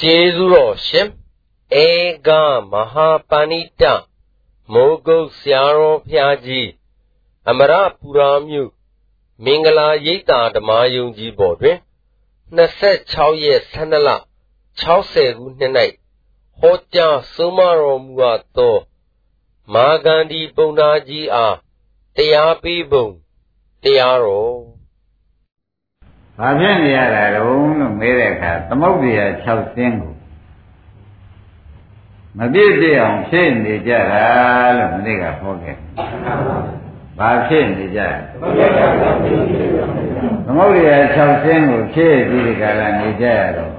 ကျေးဇူးတော်ရှင်ဧကမဟာပဏိတမိုးကုတ်ဆရာတော်ဖျားကြီးအမရပူရာမြို့မင်္ဂလာရိပ်သာဓမ္မယုံကြီးပေါ်တွင်26ရက်12လ60ခုနှစ်၌ဟောကြားဆုံးမတော်မူအပ်သောမာဂန္ဒီပုံနာကြီးအားတရားပေးပုံတရားတော် ဘာဖြစ်နေရတာတုံးလို့မေးတဲ့အခါသမုဒ္ဒရာ6ဆင်းကိုမပြည့်ပြည့်အောင်ဖြည့်နေကြတာလို့မနေ့ကဟောခဲ့ဘာဖြစ်နေကြသမုဒ္ဒရာ6ဆင်းကိုဖြည့်ပြီးဒီကလာနေကြရတော့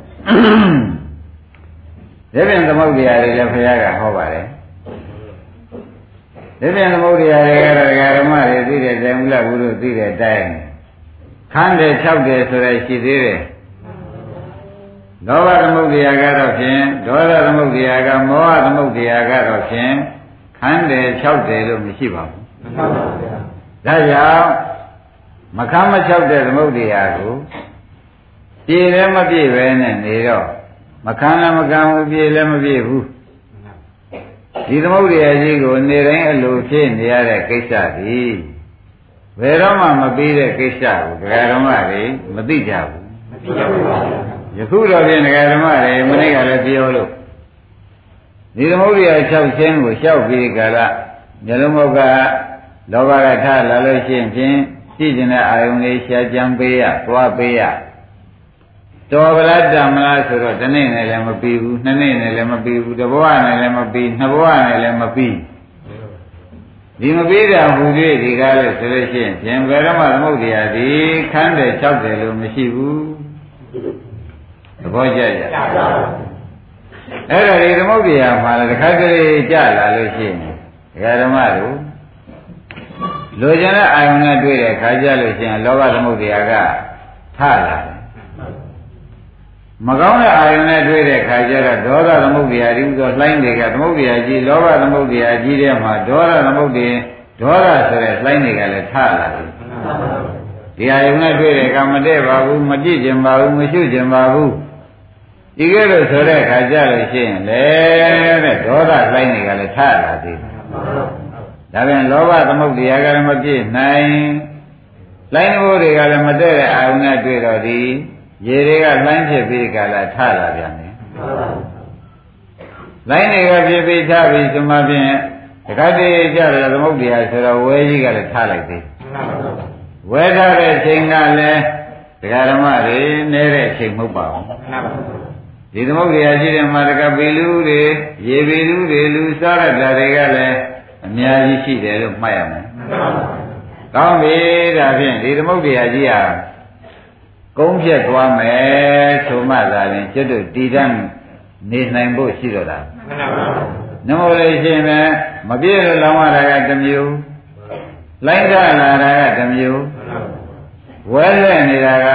ဒီပြင်သမုဒ္ဒရာတွေလည်းဘုရားကဟောပါတယ်ဒီပြင်သမုဒ္ဒရာတွေကတော့ဓမ္မတွေသိတဲ့တိုင်မူလဘုရုသိတဲ့တိုင် ခန်းတယ်၆တယ်ဆိုရရှိသေးတယ်လောဘသမုဒ္ဒရာကတော့ဖြင့်ဒေါသသမုဒ္ဒရာကမောဟသမုဒ္ဒရာကတော့ဖြင့်ခန်းတယ်၆တယ်လို့မရှိပါဘူးမှန်ပါဗျာဒါကြောင့်မခမ်းမ၆တဲ့သမုဒ္ဒရာကိုပြေလည်းမပြေပဲနဲ့နေတော့မခမ်းလည်းမကမ်းဘူးပြေလည်းမပြေဘူးဒီသမုဒ္ဒရာကြီးကိုနေတိုင်းအလိုဖြစ်နေရတဲ့ကိစ္စဒီ ဘယ်တော့မှမပြီးတဲ့ကိစ္စကိုဒကာဓမ္မတွေမသိကြဘူးမသိကြဘူးပါယခုတော့ပြင်ဒကာဓမ္မတွေမနေ့ကလည်းပြောလို့ဒီသမုဒ္ဒရာ၆ချင်းကိုလျှောက်ပြီးကြလားမျိုးလုံးမောကလောဘကထလာလို့ရှိရင်ဖြင့်ကြည့်ကျင်တဲ့အာယုန်လေးရှားကြံပေးရသွားပေးရတော်ဗလားတံမလားဆိုတော့တစ်နေ့နဲ့လည်းမပြီးဘူးနှစ်နေ့နဲ့လည်းမပြီးဘူးတစ်ဘဝနဲ့လည်းမပြီးနှစ်ဘဝနဲ့လည်းမပြီး ဒီမပြီးတာဟူ၍ဒီကားလို့ဆိုလို့ရှိရင်ပြင်ဘယ်တော့မှသမုဒ္ဒရာဒီခန်းတယ်၆တယ်လို့မရှိဘူးသဘောကျကြအဲ့ဒါဒီသမုဒ္ဒရာမှာလည်းတစ်ခါတည်းကြလာလို့ရှိရင်ဒကာဓမ္မတို့လိုချင်တဲ့အာယုန်နဲ့တွေ့တဲ့ခါကြလို့ရှိရင်လောဘသမုဒ္ဒရာကထလာတယ် မကောင်းတဲ့အာယုန်နဲ့တွေ့တဲ့ခါကျတော့ဒေါသသမုဒ္ဒရာဒီဥသောလှိုင်းတွေကသမုဒ္ဒရာကြီးလောဘသမုဒ္ဒရာကြီးတဲ့မှာဒေါသသမုဒ္ဒရာဒေါသဆိုတဲ့လှိုင်းတွေကလည်းထလာတယ်ဒီအာယုန်နဲ့တွေ့တဲ့ကမတည့်ပါဘူးမကြည့်ကျင်ပါဘူးမရှုကျင်ပါဘူးဒီကဲလို့ဆိုတဲ့ခါကျလို့ရှိရင်လေတဲ့ဒေါသလှိုင်းတွေကလည်းထလာသေးတယ်ဒါပြန်လောဘသမုဒ္ဒရာကလည်းမပြည့်နိုင်လိုင်းဘိုးတွေကလည်းမတည့်တဲ့အာယုန်နဲ့တွေ့တော့ဒီ ရေတွေကလှိုင်းဖြစ်ပြီးကြလားထလာပြန်တယ်လိုင်းတွေကဖြစ်ပြီးထပြီးဆိုမှဖြင့်တခါတည်းကြတယ်သမုဒ္ဒရာဆိုတော့ဝဲကြီးကလည်းထားလိုက်သေးဝဲထားတဲ့ချိန်ကလည်းဒကာဓမ္မတွေနဲတဲ့အချိန်မဟုတ်ပါဘူးဒီသမုဒ္ဒရာရှိတဲ့မှာတကပီလူတွေရေပီလူတွေလူစားရတာတွေကလည်းအများကြီးရှိတယ်လို့မှတ်ရမယ်ကောင်းပြီဒါဖြင့်ဒီသမုဒ္ဒရာကြီးဟာ ကုန်းဖြတ်သွားမယ်ဆိုမှသာရင်ကျွတ်တို့တည်တံ့နေနိုင်ဖို့ရှိတော့တာမှန်ပါပါနမောလေးရှင်ပဲမပြည့်လို့လောင်းရတာကတစ်မျိုးလိုက်ထလာတာကတစ်မျိုးဝဲလဲနေတာက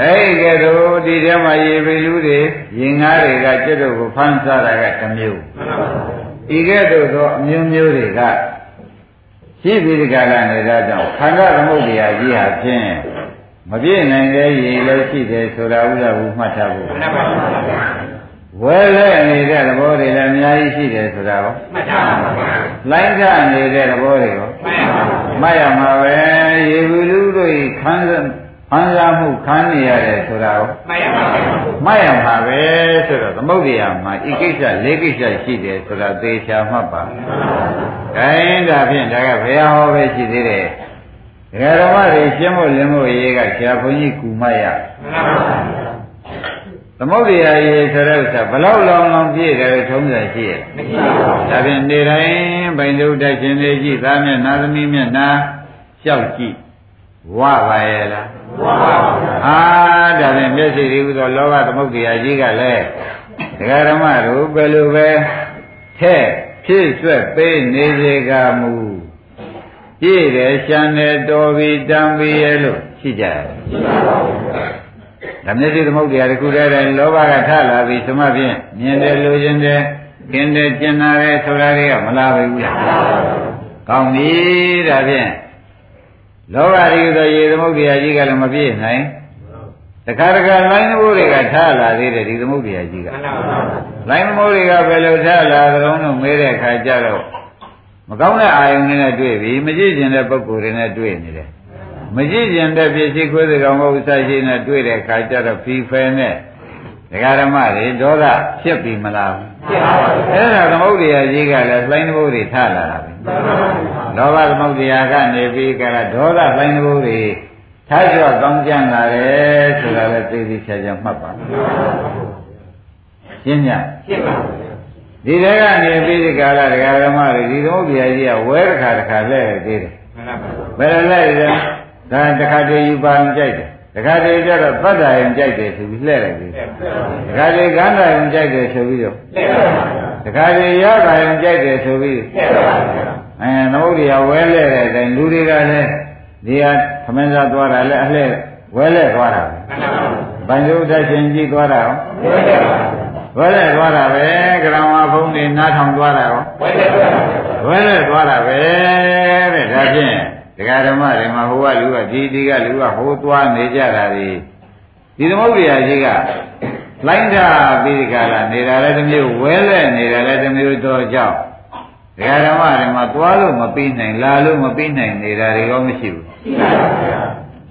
အဲ့ဒီကဲတော့ဒီထဲမှာရေပလူတွေရင်ငါးတွေကကျွတ်တို့ကိုဖမ်းစားတာကတစ်မျိုးဤကဲ့သို့သောအမျိုးမျိုးတွေကရှိပြီးဒီကလာနေတာကြောင့်ခန္ဓာသမုဒ္ဒရာကြီးဟာဖြင့် မပြည့်နိုင်တဲ့ရည်လည်းရှိတယ်ဆိုတာဥဒ္ဒဘူးမှတ်ထားဖို့မှတ်ပါပါဝဲလဲနေတဲ့သဘောတွေလည်းအများကြီးရှိတယ်ဆိုတာရောမှတ်ထားပါပါလိုင်းကြနေတဲ့သဘောတွေရောမှတ်ရမှာပဲရေဘူးလူတို့ခံစားခံစားမှုခံနေရတယ်ဆိုတာရောမှတ်ရပါပါမှတ်ရမှာပဲဆိုတော့သမုဒ္ဒရာမှာဤကိစ္စ၄ကိစ္စရှိတယ်ဆိုတာသေချာမှတ်ပါခိုင်းဒါဖြင့်ဒါကဘယ်ဟောပဲရှိသေးတယ် ဒကာတော်မတွေရှင်းဖို့လင်းဖို့ရေးကဆရာဘုန်းကြီးကူမရသမုဒ္ဒရာရေးဆိုတဲ့ဥစ္စာဘလောက်လောင်လောင်ပြည့်တယ်ထုံးစံရှိရဲ့မရှိပါဘူးဒါဖြင့်နေတိုင်းဗိုင်ဒုတိုက်ရှင်တွေကြည့်သားမျက်နာသမီးမျက်နာလျှောက်ကြည့်ဝပါရဲ့လားဝပါပါဟာဒါဖြင့်မျက်စိတွေဥသောလောဘသမုဒ္ဒရာကြီးကလည်းဒကာဓမ္မတို့ဘယ်လိုပဲထဲ့ဖြစ်ဆွဲပေးနေစေကမူ ပြည့်တယ်ရှမ်းတယ်တော်ပြီတန်ပြီရဲ့လို့ရှိကြတယ်ရှိပါပါဘုရားဒါမျက်စိသမုဒ္ဒရာတခုတည်းတိုင်းလောဘကထလာပြီသမဖြင့်မြင်တယ်လိုချင်တယ်กินတယ်ကျင်နာတယ်ဆိုတာတွေကမလာဘူးလားကောင်းပြီဒါဖြင့်လောဘရိသောရေသမုဒ္ဒရာကြီးကလည်းမပြည့်နိုင်တခါတခါလိုင်းသဘောတွေကထားလာသေးတယ်ဒီသမုဒ္ဒရာကြီးကမှန်ပါပါလိုင်းသဘောတွေကဘယ်လိုထားလာသလုံးလို့မေးတဲ့အခါကျတော့ မကောင်းတဲ့အာယုန်တွေနဲ့တွေ့ပြီမကြည့်ကျင်တဲ့ပုံကိုယ်တွေနဲ့တွေ့နေတယ်မကြည့်ကျင်တဲ့ပြည့်စည်ခွေးစကောင်ဘုရားရှိနဲ့တွေ့တဲ့အခါကျတော့ဖီဖယ်နဲ့ဒကာဓမ္မတွေဒေါသဖြစ်ပြီမလားဖြစ်ပါပါအဲ့ဒါသမုဒ္ဒရာကြီးကလည်းလိုင်းသဘောတွေထားလာတာပဲလောဘသမုဒ္ဒရာကနေပြီးကြတာဒေါသလိုင်းသဘောတွေထားကြကောင်းကြံလာတယ်ဆိုတာလည်းသိသိချာချာမှတ်ပါရှင်းညဖြစ်ပါပါ ဒီတဲကနေပြီးဒီကာလဒကာဓမ္မတွေဒီသမုဒ္ဒရာကြီးကဝဲတစ်ခါတစ်ခါလဲသေးတယ်မှန်ပါပါဘယ်လိုလဲလဲဒါတစ်ခါတည်းယူပါရင်ကြိုက်တယ်တစ်ခါတည်းကျတော့သတ္တရင်ကြိုက်တယ်ဆိုပြီးလှဲ့လိုက်သေးတယ်တစ်ခါတည်းကန္တာရင်ကြိုက်တယ်ဆိုပြီးတော့လက်ပါပါတစ်ခါတည်းရတာရင်ကြိုက်တယ်ဆိုပြီးလက်ပါပါအဲသမုဒ္ဒရာဝဲလဲတဲ့အတိုင်းလူတွေကလည်းဒီဟာသမင်းစားသွားတာလည်းအလှဲ့ဝဲလဲသွားတာပဲမှန်ပါပါ။ဗန်ဇုဒ္ဒရှင်ကြီးသွားတာရောဝဲ လက်ပါဝဲလဲသွားတာပဲကရမဘုံနေနားထောင်သွားတာရောဝဲလက်ပါဝဲလဲသွားတာပဲတဲ့ဒါဖြင့်ဒကာဓမ္မတွေမှာဟိုကလူကဒီဒီကလူကဟိုသွားနေကြတာဒီဒီသမုဒ္ဒရာကြီးကလိုင်းတာပြီးဒီကလာနေတာလည်းတစ်မျိုးဝဲလဲနေတာလည်းတစ်မျိုးတော့ကြောက်ဒကာဓမ္မတွေမှာသွားလို့မပြီးနိုင်လာလို့မပြီးနိုင်နေတာတွေရောမရှိဘူး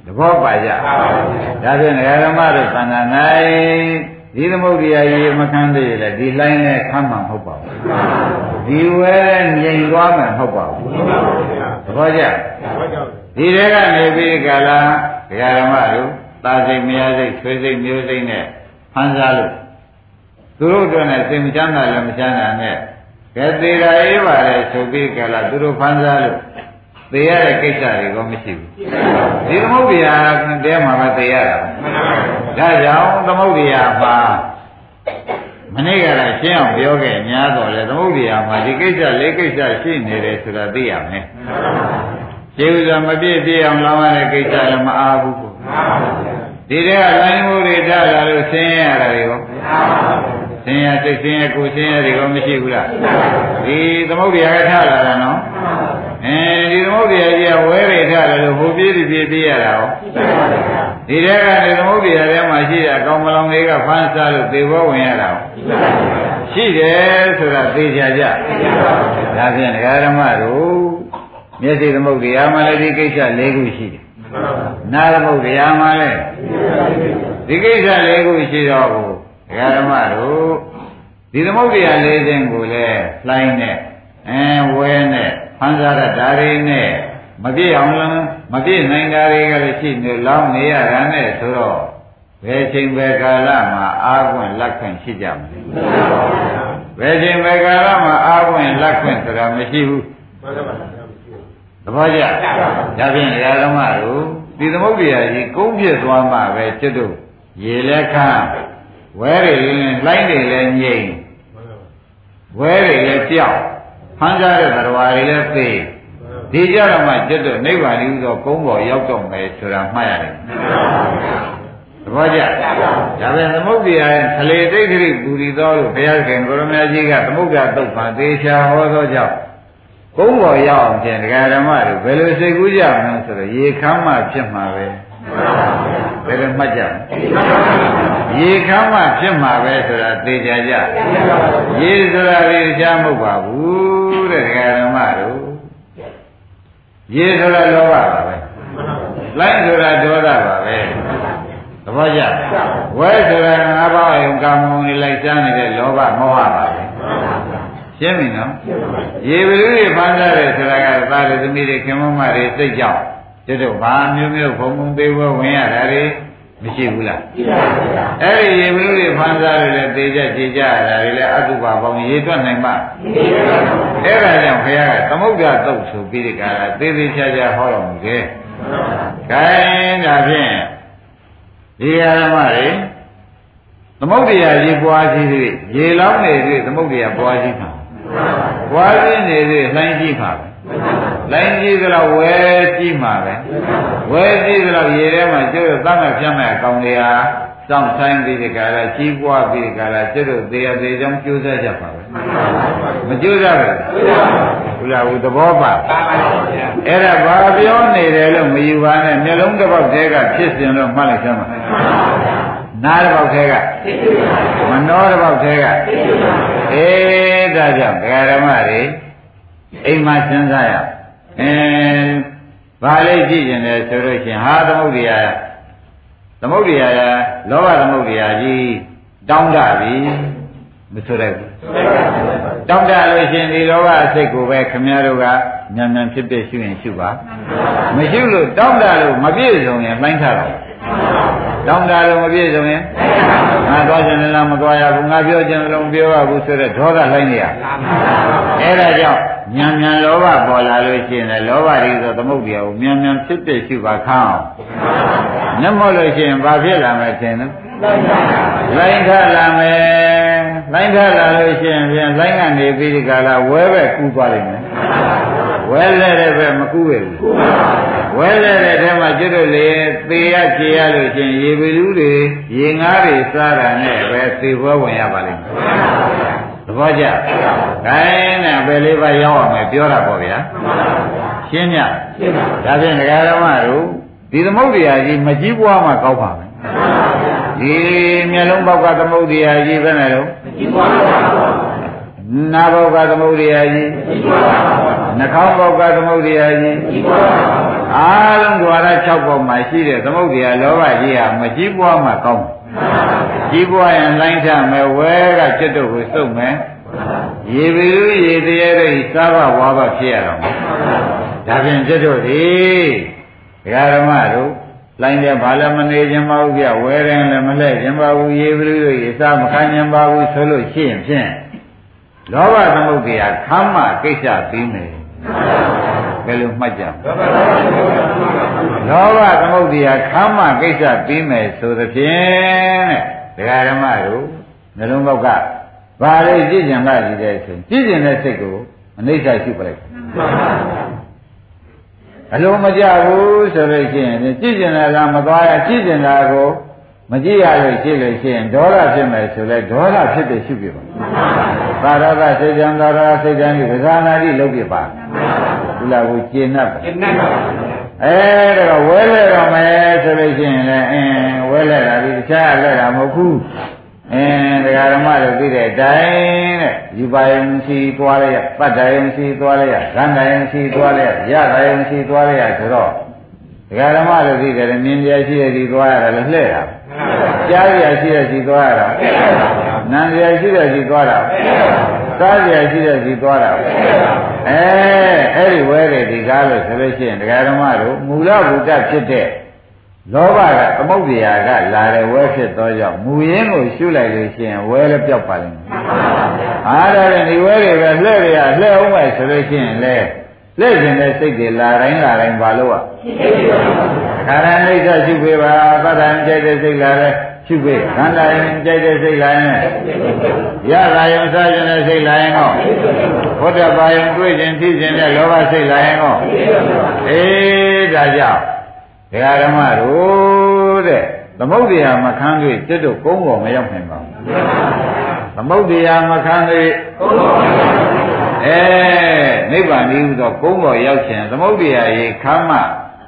သဘောပါကြ။ဒါဖြင့်ငရဓမ္မတို့သံဃာ၌ ဒီသမုဒ္ဒရာရေမခန်းသေးလေဒီလိုင်းနဲ့ခမ်းမှာမဟုတ်ပါဘူး။ဒီဝဲငြိမ်သွားမှာမဟုတ်ပါဘူး။သဘောကျ။ဒီတဲကနေပြီးကြလားငရဓမ္မတို့သာစိတ်မရစိတ်ဆွေစိတ်မျိုးစိတ်နဲ့ဖန်စားလို့သူတို့အတွက်နဲ့စိတ်မချမ်းသာလည်းမချမ်းသာနဲ့ကဲသေးတာအေးပါလေဆိုပြီးကြလားသူတို့ဖန်စားလို့ သေရတဲ့ကိစ္စတွေကမရှိဘူး။ဒီသမုဒ္ဒရာတဲမှာပဲသိရတာ။ဒါကြောင့်သမုဒ္ဒရာမှာမနေ့ကလည်းရှင်းအောင်ပြောခဲ့ညာတော့လေသမုဒ္ဒရာမှာဒီကိစ္စလေးကိစ္စရှိနေတယ်ဆိုတာသိရမယ်။ကျေဥစွာမပြည့်ပြည့်အောင်လောင်းရတဲ့ကိစ္စလည်းမအားဘူးကို။ဒီတဲကလိုင်းမှုတွေထားလာလို့ဆင်းရဲရတာတွေရောဆင်းရဲစိတ်ဆင်းရဲကိုယ်ဆင်းရဲတွေရောမရှိဘူးလား။ဒီသမုဒ္ဒရာကထားလာတာနော်။ အဲဒီသမုဒ္ဒရာကြီးကဝဲတွေထားလာလို့ဟိုပြေးပြီးပြေးပြေးရတာရော။ဒီတဲကနေသမုဒ္ဒရာထဲမှာရှိတာကောင်းမလောင်လေးကဖမ်းစားလို့သေဘောဝင်ရတာရော။ရှိတယ်ဆိုတာသိကြကြ။ဒါဖြင့်ဒကာဓမ္မတို့မျက်စိသမုဒ္ဒရာမှာလည်းဒီကိစ္စ၄ခုရှိတယ်။နာသမုဒ္ဒရာမှာလည်းဒီကိစ္စ၄ခုရှိတော့ဘုရားဓမ္မတို့ဒီသမုဒ္ဒရာ၄ခြင်းကိုလည်းလှိုင်းနဲ့အဲဝဲနဲ့ ဖန်ဆာရဓာရီနဲ့မပြည့်အောင်လည်းမပြည့်နိုင်တာတွေကလည်းရှိနေလောင်းနေရတာနဲ့ဆိုတော့ဘယ်ချိန်ဘယ်ကာလမှာအာခွင့်လက်ခွင့်ရှိကြမလဲဘယ်ချိန်ဘယ်ကာလမှာအာခွင့်လက်ခွင့်ဆိုတာမရှိဘူးသဘောကျဒါဖြင့်ဓမ္မတို့ဒီသမုဒ္ဒရာကြီးကုန်းပြစ်သွားမှပဲကျွတ်တို့ရေလက်ခမ်းဝဲတွေလည်းလိုင်းတွေလည်းငြိမ်ဝဲတွေလည်းကြောက် ဖမ်းကြတဲ့သရဝါတွေလည်းသိဒီကြတော့မှကျွတ်တို့နိဗ္ဗာန်ကြီးသောကုန်းပေါ်ရောက်တော့မယ်ဆိုတာမှတ်ရတယ်သဘောကျဒါပဲသမုဒ္ဒရာသလေတိတ်ခရိပူရီတော်လို့ဘုရားခင်ကိုရမကြီးကသမုဒ္ဒရာတုတ်ပါသေချာဟောသောကြောင့်ကုန်းပေါ်ရောက်အောင်ဖြင့်ဒကာဓမ္မတို့ဘယ်လိုစိတ်ကူးကြမလဲဆိုတော့ရေခမ်းမှဖြစ်မှာပဲဘယ်လိုမှတ်ကြမလဲရေခမ်းမှဖြစ်မှာပဲဆိုတာသိကြကြရေဆိုတာဒီကြားမဟုတ်ပါဘူး တဲ့ဒကာဓမ္မတို့ရေဆိုတာလောဘပါပဲလိုင်းဆိုတာဒေါသပါပဲသဘောကျဝဲဆိုတာငါးပါးယုံကာမုံတွေလိုက်စားနေတဲ့လောဘမောဟပါပဲရှင်းပြီနော်ရေဘလူတွေဖမ်းစားတယ်ဆိုတာကသာရသမီးတွေခင်မမတွေစိတ်ကြောက်တို့တို့ဘာမျိုးမျိုးဘုံဘုံသေးဘဝင်ရတာတွေ မရှိဘူးလားအဲ့ဒီရေဘလူတွေဖမ်းစားတယ်လေသေကြကြည်ကြရတာတွေလေအတုပါပေါင်းရေတွက်နိုင်မှအဲ့ဒါကြောင့်ဘုရားကသမုဒ္ဒရာတုတ်ဆိုပြီးဒီကရာသေသေးချာချာဟောတော်မူခဲ့ခိုင်းဒါဖြင့်ဒီဓမ္မတွေသမုဒ္ဒရာရေပွားရှိသေးရေလောင်းနေသေးသမုဒ္ဒရာပွားရှိမှာပွားရှိနေသေးလှိုင်းရှိမှာပဲ လိုင်းကြီးသလားဝဲကြီးမှာပဲဝဲကြီးသလားရေထဲမှာကျုပ်တို့သတ်မှတ်ပြတ်မဲ့အကောင်တွေဟာစောင့်ဆိုင်ပြီးဒီကရာကြီးပွားပြီးဒီကရာကျုပ်တို့သေရသေးကြောင်းကြိုးစားကြပါပဲမကြိုးစားဘူးဘုရားဘုသဘောပါအဲ့ဒါဘာပြောနေတယ်လို့မယူပါနဲ့မျက်လုံးတစ်ပေါက်တည်းကဖြစ်စဉ်လို့မှတ်လိုက်စမ်းပါနားတစ်ပေါက်ထဲကမနှောတစ်ပေါက်ထဲကအေးဒါကြောင့်ဒကာဓမ္မတွေ အိမ်မှာစဉ်းစားရအင်းဘာလေးကြည့်ကျင်တယ်ဆိုလို့ရှိရင်ဟာသမုဒ္ဒရာသမုဒ္ဒရာလောဘသမုဒ္ဒရာကြီးတောင်းတပြီမဆိုလိုက်ဘူးတောင်းတလို့ရှိရင်ဒီလောဘအစိတ်ကိုပဲခမည်းတော်ကညံညံဖြစ်ဖြစ်ရှုရင်ရှုပါမရှိလို့တောင်းတလို့မပြည့်စုံရင်လှိုင်းထားတော့တောင်းတလို့မပြည့်စုံရင်ငါသွားခြင်းလည်းမသွားရဘူးငါပြောခြင်းလည်းမပြောရဘူးဆိုတော့ဒေါသလှိုင်းနေရအဲ့ဒါကြောင့် ညံညံလောဘပေါ်လာလို့ရှိရင်လည်းလောဘတွေဆိုသမုဒ္ဒရာကိုညံညံဖြစ်ဖြစ်ရှုပါခအောင်မျက်မှောက်လို့ရှိရင်ဘာဖြစ်လာမလဲထင်နော်လိုင်းထလာမယ်လိုင်းထလာလို့ရှိရင်ပြန်လိုင်းကနေပြီးဒီကလာဝဲပဲကူးသွားလိမ့်မယ်ဝဲလဲတဲ့ပဲမကူးရဘူးဝဲလဲတဲ့ထဲမှာကျွတ်တို့လေသေရခြေရလို့ရှိရင်ရေပလူးတွေရေငါးတွေစားတာနဲ့ပဲသေပွဲဝင်ရပါလိမ့်မယ်သ ဘောကျ။ခိုင်းနဲ့ပဲလေးပါရောက်အောင်မယ်ပြောတာပေါ့ဗျာ။ရှင်းည။ရှင်းပါ။ဒါဖြင့်ဒကာဓမ္မတို့ဒီသမုဒ္ဒရာကြီးမကြီးပွားမှကောက်ပါမယ်ဒီမျက်လုံးပေါက်ကသမုဒ္ဒရာကြီးပဲနဲ့တော့နာဘောက်ကသမုဒ္ဒရာကြီးနှာခေါင်းဘောက်ကသမုဒ္ဒရာကြီးအားလုံးဓဝရ6ပေါက်မှာရှိတဲ့သမုဒ္ဒရာလောဘကြီးဟာမကြီးပွားမှကောင်း ကြီးပွားရင်လိုင်းထမယ်ဝဲကจิตတို့ကိုစုပ်မယ်ရေပီလူရေတရေတို့စားဘဝါဘဖြစ်ရတော့ဒါဖြင့်จิตတို့ဒီဒကာဓမ္မတို့လိုင်းတဲ့ဘာလည်းမနေခြင်းမဟုတ်ပြဝဲရင်လည်းမလှည့်ခြင်းပါဘူးရေပလူတို့ရေစားမခံခြင်းပါဘူးဆိုလို့ရှိရင်ဖြင့်လောဘသမုဒ္ဒရာခမ်းမကိစ္စပြီးမယ် ဘယ်လိုမှတ်ကြလောဘသမုဒ္ဒရာခမ်းမကိစ္စပြီးမယ်ဆိုသဖြင့်တဲ့ဒကာဓမ္မတို့နှလုံးပေါက်ကဘာလေးကြည့်ကြံလာကြည့်တဲ့ဆိုကြည့်ကြံတဲ့စိတ်ကိုအနိစ္စရှိပလိုက်အလုံးမကြဘူးဆိုလို့ရှိရင်ကြည့်ကျင်တာကမသွားရကြည့်ကျင်တာကိုမကြည့်ရလို့ရှိလို့ရှိရင်ဒေါသဖြစ်မယ်ဆိုလဲဒေါသဖြစ်တဲ့ရှုပြပါသာရကစိတ်ကြံသာရစိတ်ကြံဒီကစားနာတိလုပ်ပြပါ ဒီလားကိုကျင့်납ပါကျင့်납ပါအဲဒါကဝဲလဲတော့မယ်ဆိုလို့ရှိရင်လည်းအင်းဝဲလဲတာဒီတခြားလဲတာမဟုတ်ဘူးအင်းဒကာဓမ္မတို့သိတဲ့အတိုင်းတဲ့ယူပါယုံစီသွားလိုက်ရပတ္တယုံစီသွားလိုက်ရဂန္ဓယုံစီသွားလိုက်ရရတာယုံစီသွားလိုက်ရဆိုတော့ဒကာဓမ္မတို့သိတယ်မြင်ပြရှိတဲ့ဒီသွားရတယ်လည်းလှဲ့တာကြားရရှိတဲ့ဒီသွားရတာနာရရှိတဲ့ဒီသွားတာစားရရှိတဲ့ဒီသွားတာ အဲအဲ့ဒီဝဲတဲ့ဒီကားလို့ဆိုလို့ရှိရင်ဒကာဓမ္မတို့မူလဘုဒ္ဓဖြစ်တဲ့လောဘကသမုဒ္ဒရာကလာတဲ့ဝဲဖြစ်သောကြောင့်မူရင်းကိုရှုလိုက်လို့ရှိရင်ဝဲလည်းပြောက်ပါလိမ့်မယ်။အားဒါနဲ့ဒီဝဲတွေပဲလှဲ့ရလှဲ့အောင်ပဲဆိုလို့ရှိရင်လေလှဲ့ခြင်းတဲ့စိတ်တွေလာတိုင်းလာတိုင်းဘာလို့อ่ะခါရဏိစ္စရှုပေးပါပဋ္ဌာန်ကြိုက်တဲ့စိတ်လာတဲ့ ရှုပေးခန္ဓာရင်ကြိုက်တဲ့စိတ်လာရင်ရတာယုံစားခြင်းတဲ့စိတ်လာရင်ဟောဘုဒ္ဓဘာယုံတွေ့ခြင်းသိခြင်းတဲ့လောဘစိတ်လာရင်ဟောအေးဒါကြောင့်ဒကာဓမ္မတို့တဲ့သမုဒ္ဒရာမခန်းတွေတက်တော့ကုန်းပေါ်မရောက်နိုင်ပါဘူးသမုဒ္ဒရာမခန်းတွေကုန်းပေါ်အဲနိဗ္ဗာန်ကြီးဟူသောကုန်းပေါ်ရောက်ခြင်းသမုဒ္ဒရာရေခမ်းမ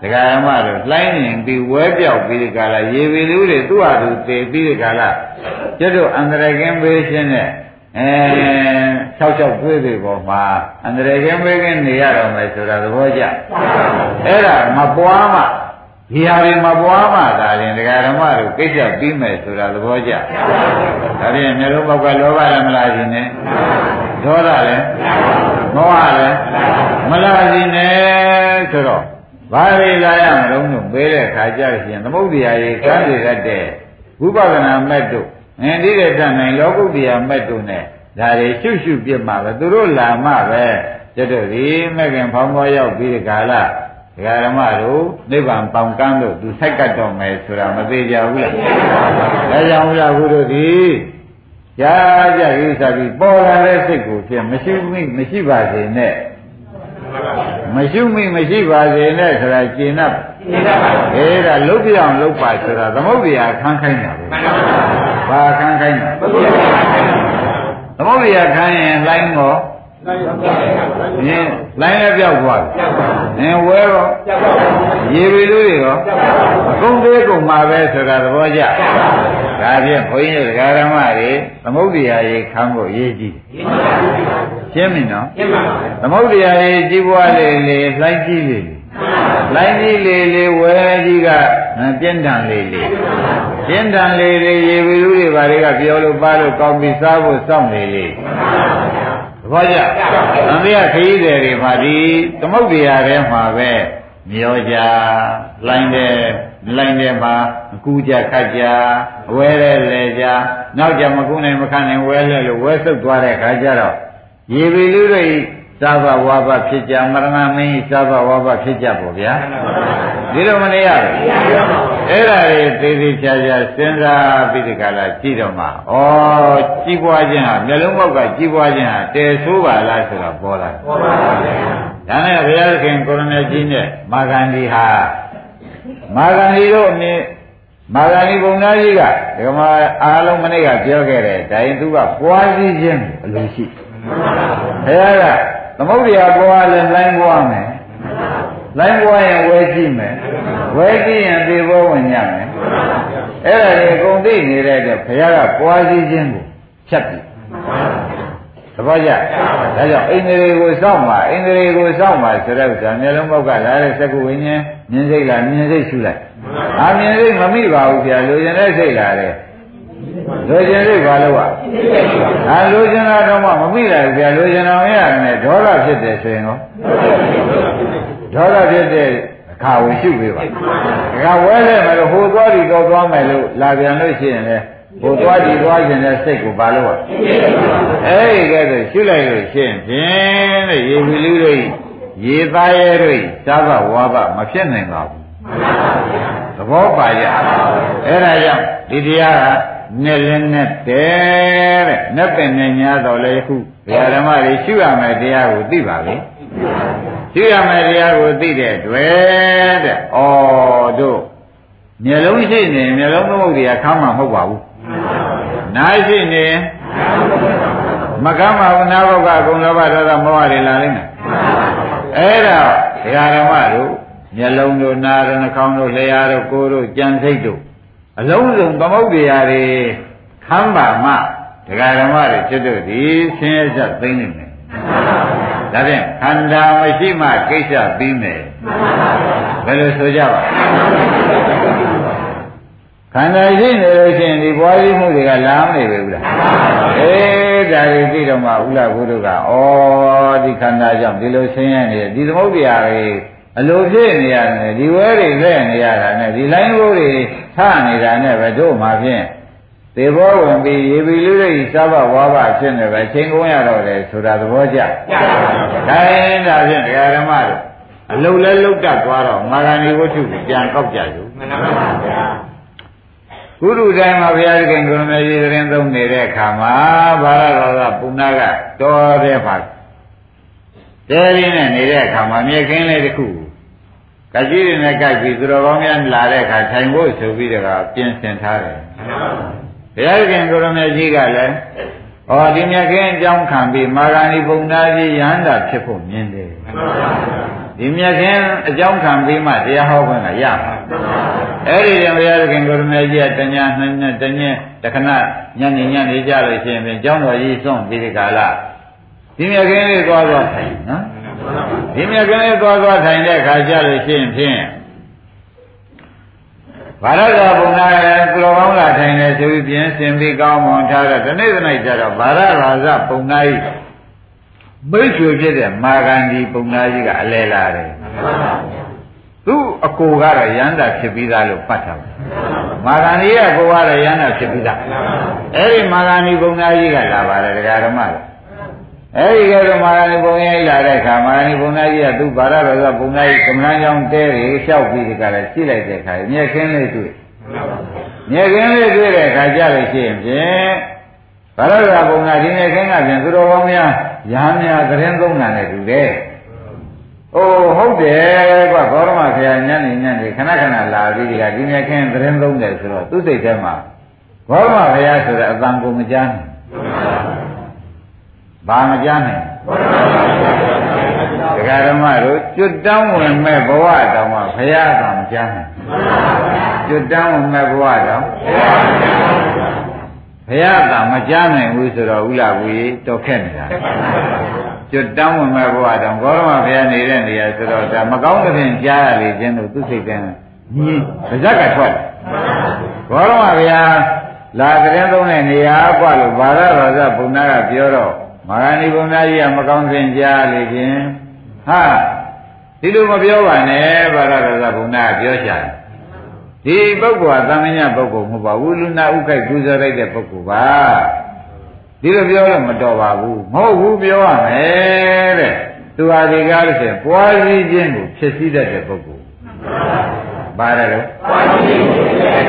ဒကာဓမ္မတို့လှိုင်းနေပြီးဝဲပြောက်ပြီးဒီကလာရေဝီလူတွေသူ့ဟာသူတည်ပြီးဒီကလာကျွတ်တို့အန္တရာယ်ကင်းပေးခြင်းနဲ့အဲ၆၆တွေးတွေပေါ်မှာအန္တရာယ်ကင်းပေးခြင်းနေရတော့မယ်ဆိုတာသဘောကျအဲ့ဒါမပွားမှဒီဟာတွေမပွားမှသာရင်ဒကာဓမ္မတို့ကိစ္စပြီးမယ်ဆိုတာသဘောကျဒါဖြင့်မျိုးလုံးပေါက်ကလောဘလည်းမလာခြင်းနဲ့ဒေါသလည်းမောဟလည်းမလာခြင်းနဲ့ဆိုတော့ ဘာတွေလာရမလို့တို့ပေးတဲ့ခါကြရင်သမုဒ္ဒရာရေကမ်းရတဲ့ဝိပဿနာမဲ့တို့အင်းဒီတဲ့တန်နိုင်လောကုတ္တရာမဲ့တို့ ਨੇ ဒါတွေရှုရှုပြစ်မှာပဲသူတို့လာမှပဲကျွတ်တို့ဒီမဲ့ခင်ဖောင်းပေါ်ရောက်ပြီးဒီကာလဒကာရမတို့နိဗ္ဗာန်ပေါင်ကန်းလို့သူဆိုက်ကတ်တော်မယ်ဆိုတာမသေးကြဘူးလားဒါကြောင့်ဘုရားဘုတို့ဒီကြာကြကိစ္စပြီးပေါ်လာတဲ့စိတ်ကိုဖြင့်မရှိမိမရှိပါစေနဲ့ မရှိမိမရှိပါစေနဲ့ဆိုတာကျင်납ကျင်납ပါအဲဒါလုတ်ပြအောင်လုတ်ပါဆိုတာသမုဒ္ဒရာခန်းခိုင်းတာပဲဘာခန်းခိုင်းတာသမုဒ္ဒရာခန်းရင်လိုင်းတော့နင်း လိုင်းလည်းပြောက်သွားပြီနင်းဝဲတော့ရေရီလူတွေရောအကုန်သေးကုန်မှာပဲဆိုတာသဘောကျဒဒါဖြင့်ဘုန်းကြီးတို့ဓမ္မတွေသမုဒ္ဒရာရေခမ်းဖို့ရေးကြည့်ရှင်းပြီနော်သမုဒ္ဒရာရေကြီးပွားလေလေလှိုင်းကြီးလေလေလှိုင်းကြီးလေလေဝဲကြီးကပြင်းထန်လေလေပြင်းထန်လေလေရေဝီလူတွေဘာတွေကပြောလို့ပါလို့ကောင်းပြီးစားဖို့စောင့်နေလေ ဘောကြသံဃာခရီးတွေတွေမှာဒီသမုဒ္ဒရာထဲမှာပဲမျောကြလိုင်းတယ်လိုင်းတယ်မှာအကူကြခတ်ကြဝဲလဲလဲကြနောက်ကြမကူနိုင်မခံနိုင်ဝဲလဲလို့ဝဲဆုပ်သွားတဲ့ခါကျတော့ရေပီလူတွေသာဘဝါဘဖြစ်ကြမရဏမင်းသာဘဝါဘဖြစ်ကြပေါ့ဗျာဒီလိုမနေရဘူး အဲ့ဒါတွေသေးသေးချာချာစဉ်းစားပြီးဒီကလာကြည့်တော့မှဩကြီးပွားခြင်းဟာမျက်လုံးပေါက်ကကြီးပွားခြင်းဟာတည်ဆိုးပါလားဆိုတော့ပေါ်လာပေါ်ပါပါဗျာဒါနဲ့ဘုရားခင်ကိုရမကြီးနဲ့မာဂန္ဒီဟာမာဂန္ဒီတို့အမြင်မာဂန္ဒီဘုံသားကြီးကဒီမှာအားလုံးမနေ့ကပြောခဲ့တယ်ဒါရင်သူကပွားစည်းခြင်းအလိုရှိဘုရားကသမုဒ္ဒရာပွားလဲလိုင်းပွားမယ်လိုင်းပွားရင်ဝဲကြည့်မယ် ဝဲကြည့်ရင်သေဘောဝင်ညမယ်အဲ့ဒါတွေအကုန်သိနေတဲ့အတွက်ဘုရားကပွားစည်းခြင်းကိုဖြတ်ပြီသဘောကျဒါကြောင့်အိန္ဒြေကိုစောင့်ပါအိန္ဒြေကိုစောင့်ပါဆိုတဲ့ဥစ္စာမျိုးလုံးပေါက်ကလာတဲ့စက္ကုဝိညာဉ်မြင်စိတ်လားမြင်စိတ်ရှုလိုက်အာမြင်စိတ်မမိပါဘူးဗျာလူကျင်တဲ့စိတ်လာတယ်လူကျင်စိတ်ဘာလို့ ਆ အာလူကျင်တာတော့မှမမိလိုက်ဘူးဗျာလူကျင်တော်ရတယ်ဒေါသဖြစ်တယ်ဆိုရင်ရောဒေါသဖြစ်တဲ့အ ခါဝင်ရှုပေးပါအခါဝဲလဲမယ်လို့ဟိုသွားပြီးတော့သွားမယ်လို့လာပြန်လို့ရှိရင်လည်းဟိုသွားကြည့်သွားခြင်းတဲ့စိတ်ကိုဘာလို့ ਆ အဲ့ဒီကဲဆိုရှုလိုက်လို့ရှင်းဖြင့်တဲ့ရေဝီလူတို့ရေသားရဲတို့သာဘဝါဘမဖြစ်နိုင်ပါဘူးသဘောပါကြအဲ့ဒါကြောင့်ဒီတရားကနဲ့လည်းနဲ့တဲ့တဲ့နဲ့ပင်နဲ့ညာတော်လေခုဘုရားဓမ္မတွေရှုရမယ်တရားကိုသိပါလေ ရှုရမယ်တရားကိုသိတဲ့တွေ့တဲ့ဩတို့မျက်လုံးရှိနေမျက်လုံးသမုဒ္ဒရာခမ်းမှာမဟုတ်ပါဘူးနားရှိနေမကမ်းပါဘူးနားဘောကအကုန်လောဘဒေါသမောဟတွေလာလိမ့်မယ်အဲ့ဒါဒကာဓမ္မတို့မျက်လုံးတို့နားတို့နှာခေါင်းတို့လျှာတို့ကိုယ်တို့ကြံစိတ်တို့အလုံးစုံသမုဒ္ဒရာတွေခမ်းပါမှဒကာဓမ္မတွေจิตတို့ဒီဆင်းရဲချက်သိမ့်နေမယ် ဒါဖြင့်ခန္ဓာမရှိမှကိစ္စပြီးမယ်ဘယ်လိုဆိုကြပါခန္ဓာရှိနေလို့ရှိရင်ဒီပွားရင်းမှုတွေကလာမနေပဲဘူးလားအေးဒါတွေသိတော့မှဥလဘုဒ္ဓကဩဒီခန္ဓာကြောင့်ဒီလိုဆင်းရဲနေတယ်ဒီသမုဒ္ဒရာတွေအလိုဖြစ်နေရတယ်ဒီဝဲတွေလက်နေရတာနဲ့ဒီလိုင်းဘိုးတွေထနေတာနဲ့ပဲတို့မှဖြင့် သေဘောဝင်ပြီးရေပီလူတွေစားဘဝါဘဖြစ်နေပဲချိန်ကုန်ရတော့တယ်ဆိုတာသဘောကျကျပါပါဒါရင်ဒါဖြင့်တရားဓမ္မတို့အလုတ်လဲလုတ်တတ်သွားတော့မာဂဏီဝတ္ထုကိုပြန်ကောက်ကြယူမှန်ပါပါကုရုတိုင်းမှာဘုရားသခင်ကိုရမေကြီးသတင်းသုံးနေတဲ့အခါမှာဘာရတော်ကပုဏ္ဏကတော်တဲ့မှာတဲရင်းနဲ့နေတဲ့အခါမှာမြေခင်းလေးတစ်ခုကကြီးတွေနဲ့ကြိုက်ပြီးသူတော်ကောင်းများလာတဲ့အခါထိုင်ဖို့ဆိုပြီးတော့ပြင်ဆင်ထားတယ် ဘုရားသခင်ကိုရမေကြီးကလည်းဟောဒီမြတ်ခင်းအကြောင်းခံပြီးမာဂဏီပုံနာကြီးရဟန္တာဖြစ်ဖို့မြင်တယ်ဒီမြတ်ခင်အကြောင်းခံပြီးမှတရားဟောခွင့်ကရမှာအဲ့ဒီတည်းဘုရားသခင်ကိုရမေကြီးကတညာနှစ်နှစ်တညက်တခဏညနေညနေကြလို့ရှိရင်ကျောင်းတော်ကြီးစွန့်ပြီးဒီကာလဒီမြတ်ခင်လေးသွားသွားထိုင်နော်ဒီမြတ်ခင်လေးသွားသွားထိုင်တဲ့အခါကျလို့ရှိရင်ဖြင့် ဘာရကဘုံနာရဲ့ကလောကောင်းလာထိုင်နေဆိုပြီးပြင်ဆင်ပြီးကောင်းမွန်ထားတော့ဒီနေ့ဒီနေ့ကျတော့ဘာရရာဇဘုံနာကြီးမိတ်ဆွေဖြစ်တဲ့မာဂန္ဒီပုံနာကြီးကအလဲလာတယ်သူ့အကိုကတော့ရန္တာဖြစ်ပြီးသားလို့ပတ်ထားတယ်မာဂန္ဒီရဲ့ကိုကတော့ရန္တာဖြစ်ပြီးသားအဲ့ဒီမာဂန္ဒီပုံနာကြီးကလာပါတယ်တရားဓမ္မက အဲ့ဒီကဲတော့မာဂန္ဒီပုံနာကြီးလာတဲ့အခါမာဂန္ဒီပုံနာကြီးကသူ့ဘာရတော်ကပုံနာကြီးကမ္လန်းကြောင်းတဲတွေလျှောက်ပြီးဒီကလည်းကြည့်လိုက်တဲ့အခါမြက်ခင်းလေးတွေ့မြက်ခင်းလေးတွေ့တဲ့အခါကြလို့ရှိရင်ဖြင့်ဘာလို့လဲပုံကဒီနေ့ခင်းကပြန်သူတော်ကောင်းများရာများသတင်းသုံးတာနဲ့တူတယ်။အိုးဟုတ်တယ်ကွာဘောရမဆရာညနေညနေခဏခဏလာပြီးဒီကဒီနေ့ခင်းသတင်းသုံးတယ်ဆိုတော့သူ့စိတ်ထဲမှာဘောရမဆရာဆိုတဲ့အတန်ကိုမကြားနိုင်။ ဘာမကြမ်းနိုင်ဒကာဓမ္မတို့ကျွတ်တောင်းဝင်မဲ့ဘဝတောင်မှဘုရားတောင်မကြမ်းနိုင်ကျွတ်တောင်းဝင်မဲ့ဘဝတောင်ဘုရားတောင်မကြမ်းနိုင်ဘူးဆိုတော့ဥလာဝီတော်ခက်နေတာကျွတ်တောင်းဝင်မဲ့ဘဝတောင်ဘောရမဘုရားနေတဲ့နေရာဆိုတော့ဒါမကောင်းတဲ့ပြင်ကြားရလေခြင်းတို့သူစိတ်ကန်းညီပါဇက်ကထွက်ဘောရမဘုရားလာတဲ့သုံးတဲ့နေရာကွလို့ဘာသာဘာသာဘုန်းနာကပြောတော့ မာဂဏီဘုံသားကြီးကမကောင်းခင်ကြားလေခြင်းဟာဒီလိုမပြောပါနဲ့ဘာသာတော်စဘုံနာကပြောချင်ဒီပုဂ္ဂိုလ်ကသမညပုဂ္ဂိုလ်မဟုတ်ပါဘူးလူနာဥခိုက်ပူဇော်လိုက်တဲ့ပုဂ္ဂိုလ်ပါဒီလိုပြောလို့မတော်ပါဘူးမဟုတ်ဘူးပြောရမယ်တဲ့သူဟာဒီကားလို့ဆိုရင်ပွားစည်းခြင်းကိုဖြစ်စည်းတတ်တဲ့ပုဂ္ဂိုလ်ပါတယ်လို့ပွားစည်းခြင်း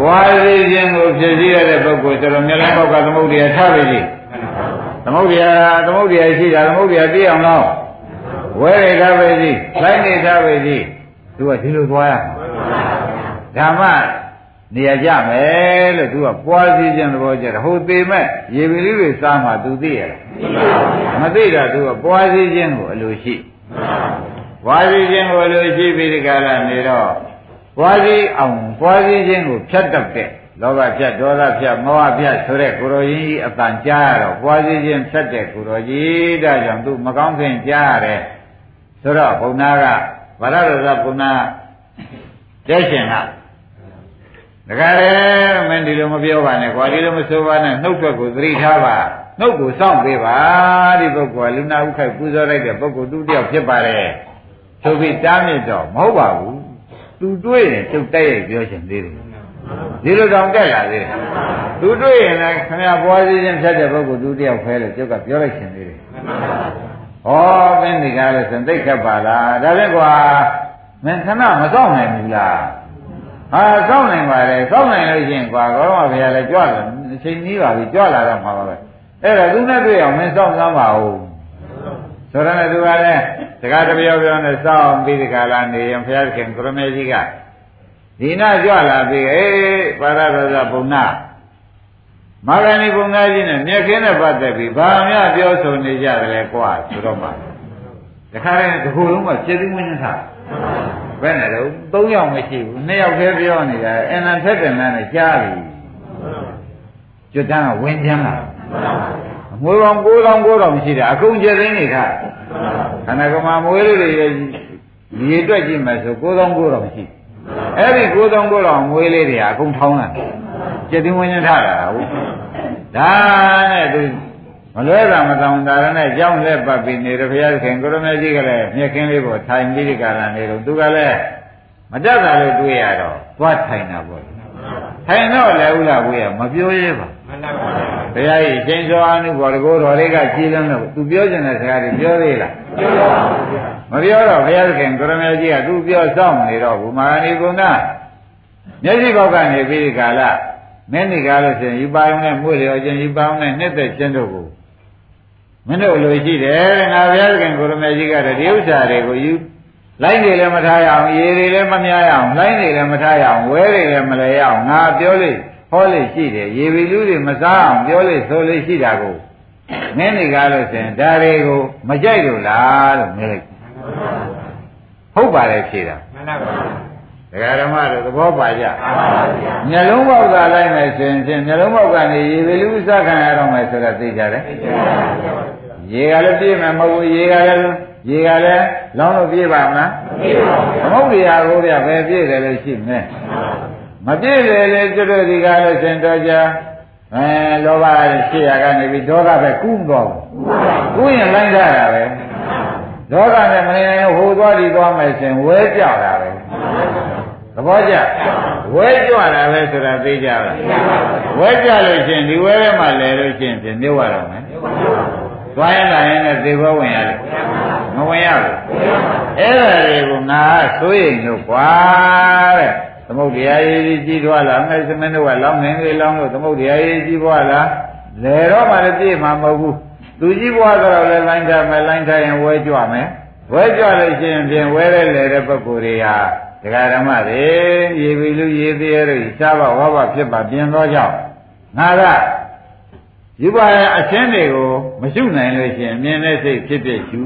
ပွားစည်းခြင်းကိုဖြစ်စည်းရတဲ့ပုဂ္ဂိုလ်ဆိုတော့မျက်လုံးပေါက်ကသမုဒ္ဒရာထားပြီလေ သမုဒ္ဒရာသမုဒ္ဒရာရှိတာသမုဒ္ဒရာသိအောင်လို့ဝဲရထားပဲစီလိုက်နေထားပဲစီသူကဒီလိုသွားရဓမ္မနေရာကြမယ်လို့သူကပွားစည်းခြင်းသဘောကျတယ်ဟိုသေးမဲ့ရေပီလေးတွေစားမှသူသိရလားမသိတာသူကပွားစည်းခြင်းကိုအလိုရှိပွားစည်းခြင်းကိုအလိုရှိပြီးဒီကရနေတော့ပွားစည်းအောင်ပွားစည်းခြင်းကိုဖြတ်တတ်တဲ့ လောဘဖြတ်ဒေါသဖြတ်မောဟဖြတ်ဆိုတဲ့ကိုရောကြီးကြီးအတန်ကြားရတော့ပွားစည်းခြင်းဖြတ်တဲ့ကိုရောကြီးဒါကြောင့်သူမကောင်းခင်ကြားရတယ်ဆိုတော့ဘုံနာကဗရဒဇဘုံနာတဲ့ရှင်ကဒကာရဲမင်းဒီလိုမပြောပါနဲ့ကွာဒီလိုမဆိုပါနဲ့နှုတ်ထွက်ကိုသတိထားပါနှုတ်ကိုစောင့်ပေးပါဒီပုဂ္ဂိုလ်ကလူနာဥခိုက်ပူဇော်လိုက်တဲ့ပုဂ္ဂိုလ်သူတယောက်ဖြစ်ပါတယ်ဆိုပြီးတားမြစ်တော့မဟုတ်ပါဘူးသူတွေ့ရင်သူတိုက်ရိုက်ပြောချင်သေးတယ် ဒီလိုတောင်တက်လာသေးတယ်သူတွေ့ရင်လည်းခင်ဗျာပွားစည်းခြင်းဖြတ်တဲ့ပုဂ္ဂိုလ်သူတယောက်ဖဲလို့ကျုပ်ကပြောလိုက်ချင်သေးတယ်ဟောမင်းဒီကားလို့စံသိခတ်ပါလားဒါလည်းကွာမင်းခဏမစောင့်နိုင်ဘူးလားဟာစောင့်နိုင်ပါလေစောင့်နိုင်လို့ရှိရင်ကွာကောရမဘုရားလည်းကြွလာအချိန်ကြီးပါပြီကြွလာတော့မှာပါပဲအဲ့ဒါသူနဲ့တွေ့အောင်မင်းစောင့်စမ်းပါဦးဆိုတော့သူကလည်းစကားတပြောပြောနဲ့စောင့်ပြီးဒီကလာနေရင်ဘုရားခင်ကရမေကြီးက ဒီနာကြွလာပြီအေးပါရဒဇဘုံနာမာဂဏီဘုံသားကြီးနဲ့မြက်ခင်းနဲ့ပတ်သက်ပြီးဘာများပြောဆိုနေကြတယ်လဲကွာဆိုတော့မှတခါတည်းဒီခုလုံးကစေတိဝိညာဉ်ထားဘယ်နဲ့တော့၃ယောက်မရှိဘူး၂ယောက်တည်းပြောနေတာအင်္ဂန်ထက်တယ်နဲ့ကြားပြီကျွတ်တန်းကဝင်ချမ်းလာငွေပေါင်း9000 9000ရှိတာအကုန်ကျသိနေခါခန္ဓာကမှာမွေးလေးတွေရေတွက်ကြည့်မယ်ဆို9000 9000ရှိ အဲ့ဒီ9000 9000မွေးလေးတွေအကုန်ထောင်းလာကျသိဝင်ချမ်းထားတာဟုတ်ဒါနဲ့သူမလွဲတာမတောင်းတာနဲ့ကြောင်းလက်ပတ်ပြီးနေတယ်ဘုရားခင်ကိုရမေကြီးကလည်းမြက်ခင်းလေးပေါ်ထိုင်ပြီးဒီကရနေတော့သူကလည်းမတတ်တာလို့တွေးရတော့သွားထိုင်တာပေါ့ ထိုင်တော့လည်းဥလာဘူးရမပြောရဲပါမှန်ပါပါဘုရားကြီးရှင်စောအနုဘောတကောတော်လေးကကြည်လန်းတော့သူပြောချင်တဲ့စကားတွေပြောသေးလားပြောပါဘူးမပြောတော့ဘုရားခင်ကိုရမေကြီးကသူပြောစောင့်နေတော့ဘူမာဏီဘုံကမျက်စိပေါက်ကနေပြီးဒီကာလမင်းဒီကားလို့ဆိုရင်ယူပါအောင်နဲ့မှုလျော်ခြင်းယူပါအောင်နဲ့နှစ်သက်ခြင်းတို့ကိုမင်းတို့လိုရှိတယ်ငါဘုရားခင်ကိုရမေကြီးကတည်းဒီဥစ္စာတွေကိုယူ လိုက်နေလည်းမထားရအောင်ရေတွေလည်းမများရအောင်လိုက်နေလည်းမထားရအောင်ဝဲတွေလည်းမလဲရအောင်ငါပြောလို့ဟောလို့ရှိတယ်ရေပီလူတွေမစားအောင်ပြောလို့ဆိုလို့ရှိတာကိုမင်းဒီကားလို့ဆိုရင်ဒါတွေကိုမကြိုက်လို့လားလို့မြင်လိုက်ဟုတ်ပါတယ်ဖြေတာမှန်ပါပါဒကာဓမ္မတို့သဘောပါကြမျက်လုံးပေါက်သာလိုက်မယ်ဆိုရင်ဖြင့်မျက်လုံးပေါက်ကနေရေပီလူစခံရတော့မယ်ဆိုတာသိကြတယ်ရေကလည်းပြည့်မယ်မဟုတ်ဘူးရေကလည်း ရေကလည်းလောင်းလို့ပြည့်ပါမလားမပြည့်ပါဘူးမဟုတ်တရားကိုပြပဲပြည့်တယ်လို့ရှိမယ်မပြည့်တယ်လေကျွတ်တို့ဒီကားလို့ရှင်တော်ကြအဲလောဘရှိရကနေပြီးဒေါသပဲကူးတော့ကူးရင်လိုက်ကြတာပဲဒေါသနဲ့မနေနိုင်ဟိုသွားဒီသွားမယ်ရှင်ဝဲကြတာပဲသဘောကျဝဲကြွတာပဲဆိုတာသိကြလားဝဲကြလို့ရှင်ဒီဝဲထဲမှာလဲလို့ရှင်ပြင်မြုပ်ရတော့မယ်သွားရင်လာရင်လည်းသေဘောဝင်ရတယ် မဝင်ရဘူးအဲ့ဒါတွေကိုငါဆိုရင်လို့ကွာတဲ့သမုတ်တရားရေးကြီးကြီးသွားလာမဲ့စမင်းတို့ကလောင်းနေလေလောင်းလို့သမုတ်တရားရေးကြီးပွားလာလေတော့မှလည်းပြည့်မှာမဟုတ်ဘူးသူကြီးပွားတော့လည်းလိုင်းထားမယ်လိုင်းထားရင်ဝဲကြွမယ်ဝဲကြွလို့ရှိရင်ပြင်ဝဲရဲလေတဲ့ပုဂ္ဂိုလ်တွေဟာဒကာဓမ္မတွေရေပြီလူရေသေးရတို့ရှားပါဝါပါဖြစ်ပါပြင်သောကြောင့်ငါကယူပါရဲ့အချင်းတွေကိုမရှုနိုင်လို့ရှိရင်မြင်တဲ့စိတ်ဖြစ်ဖြစ်ရှု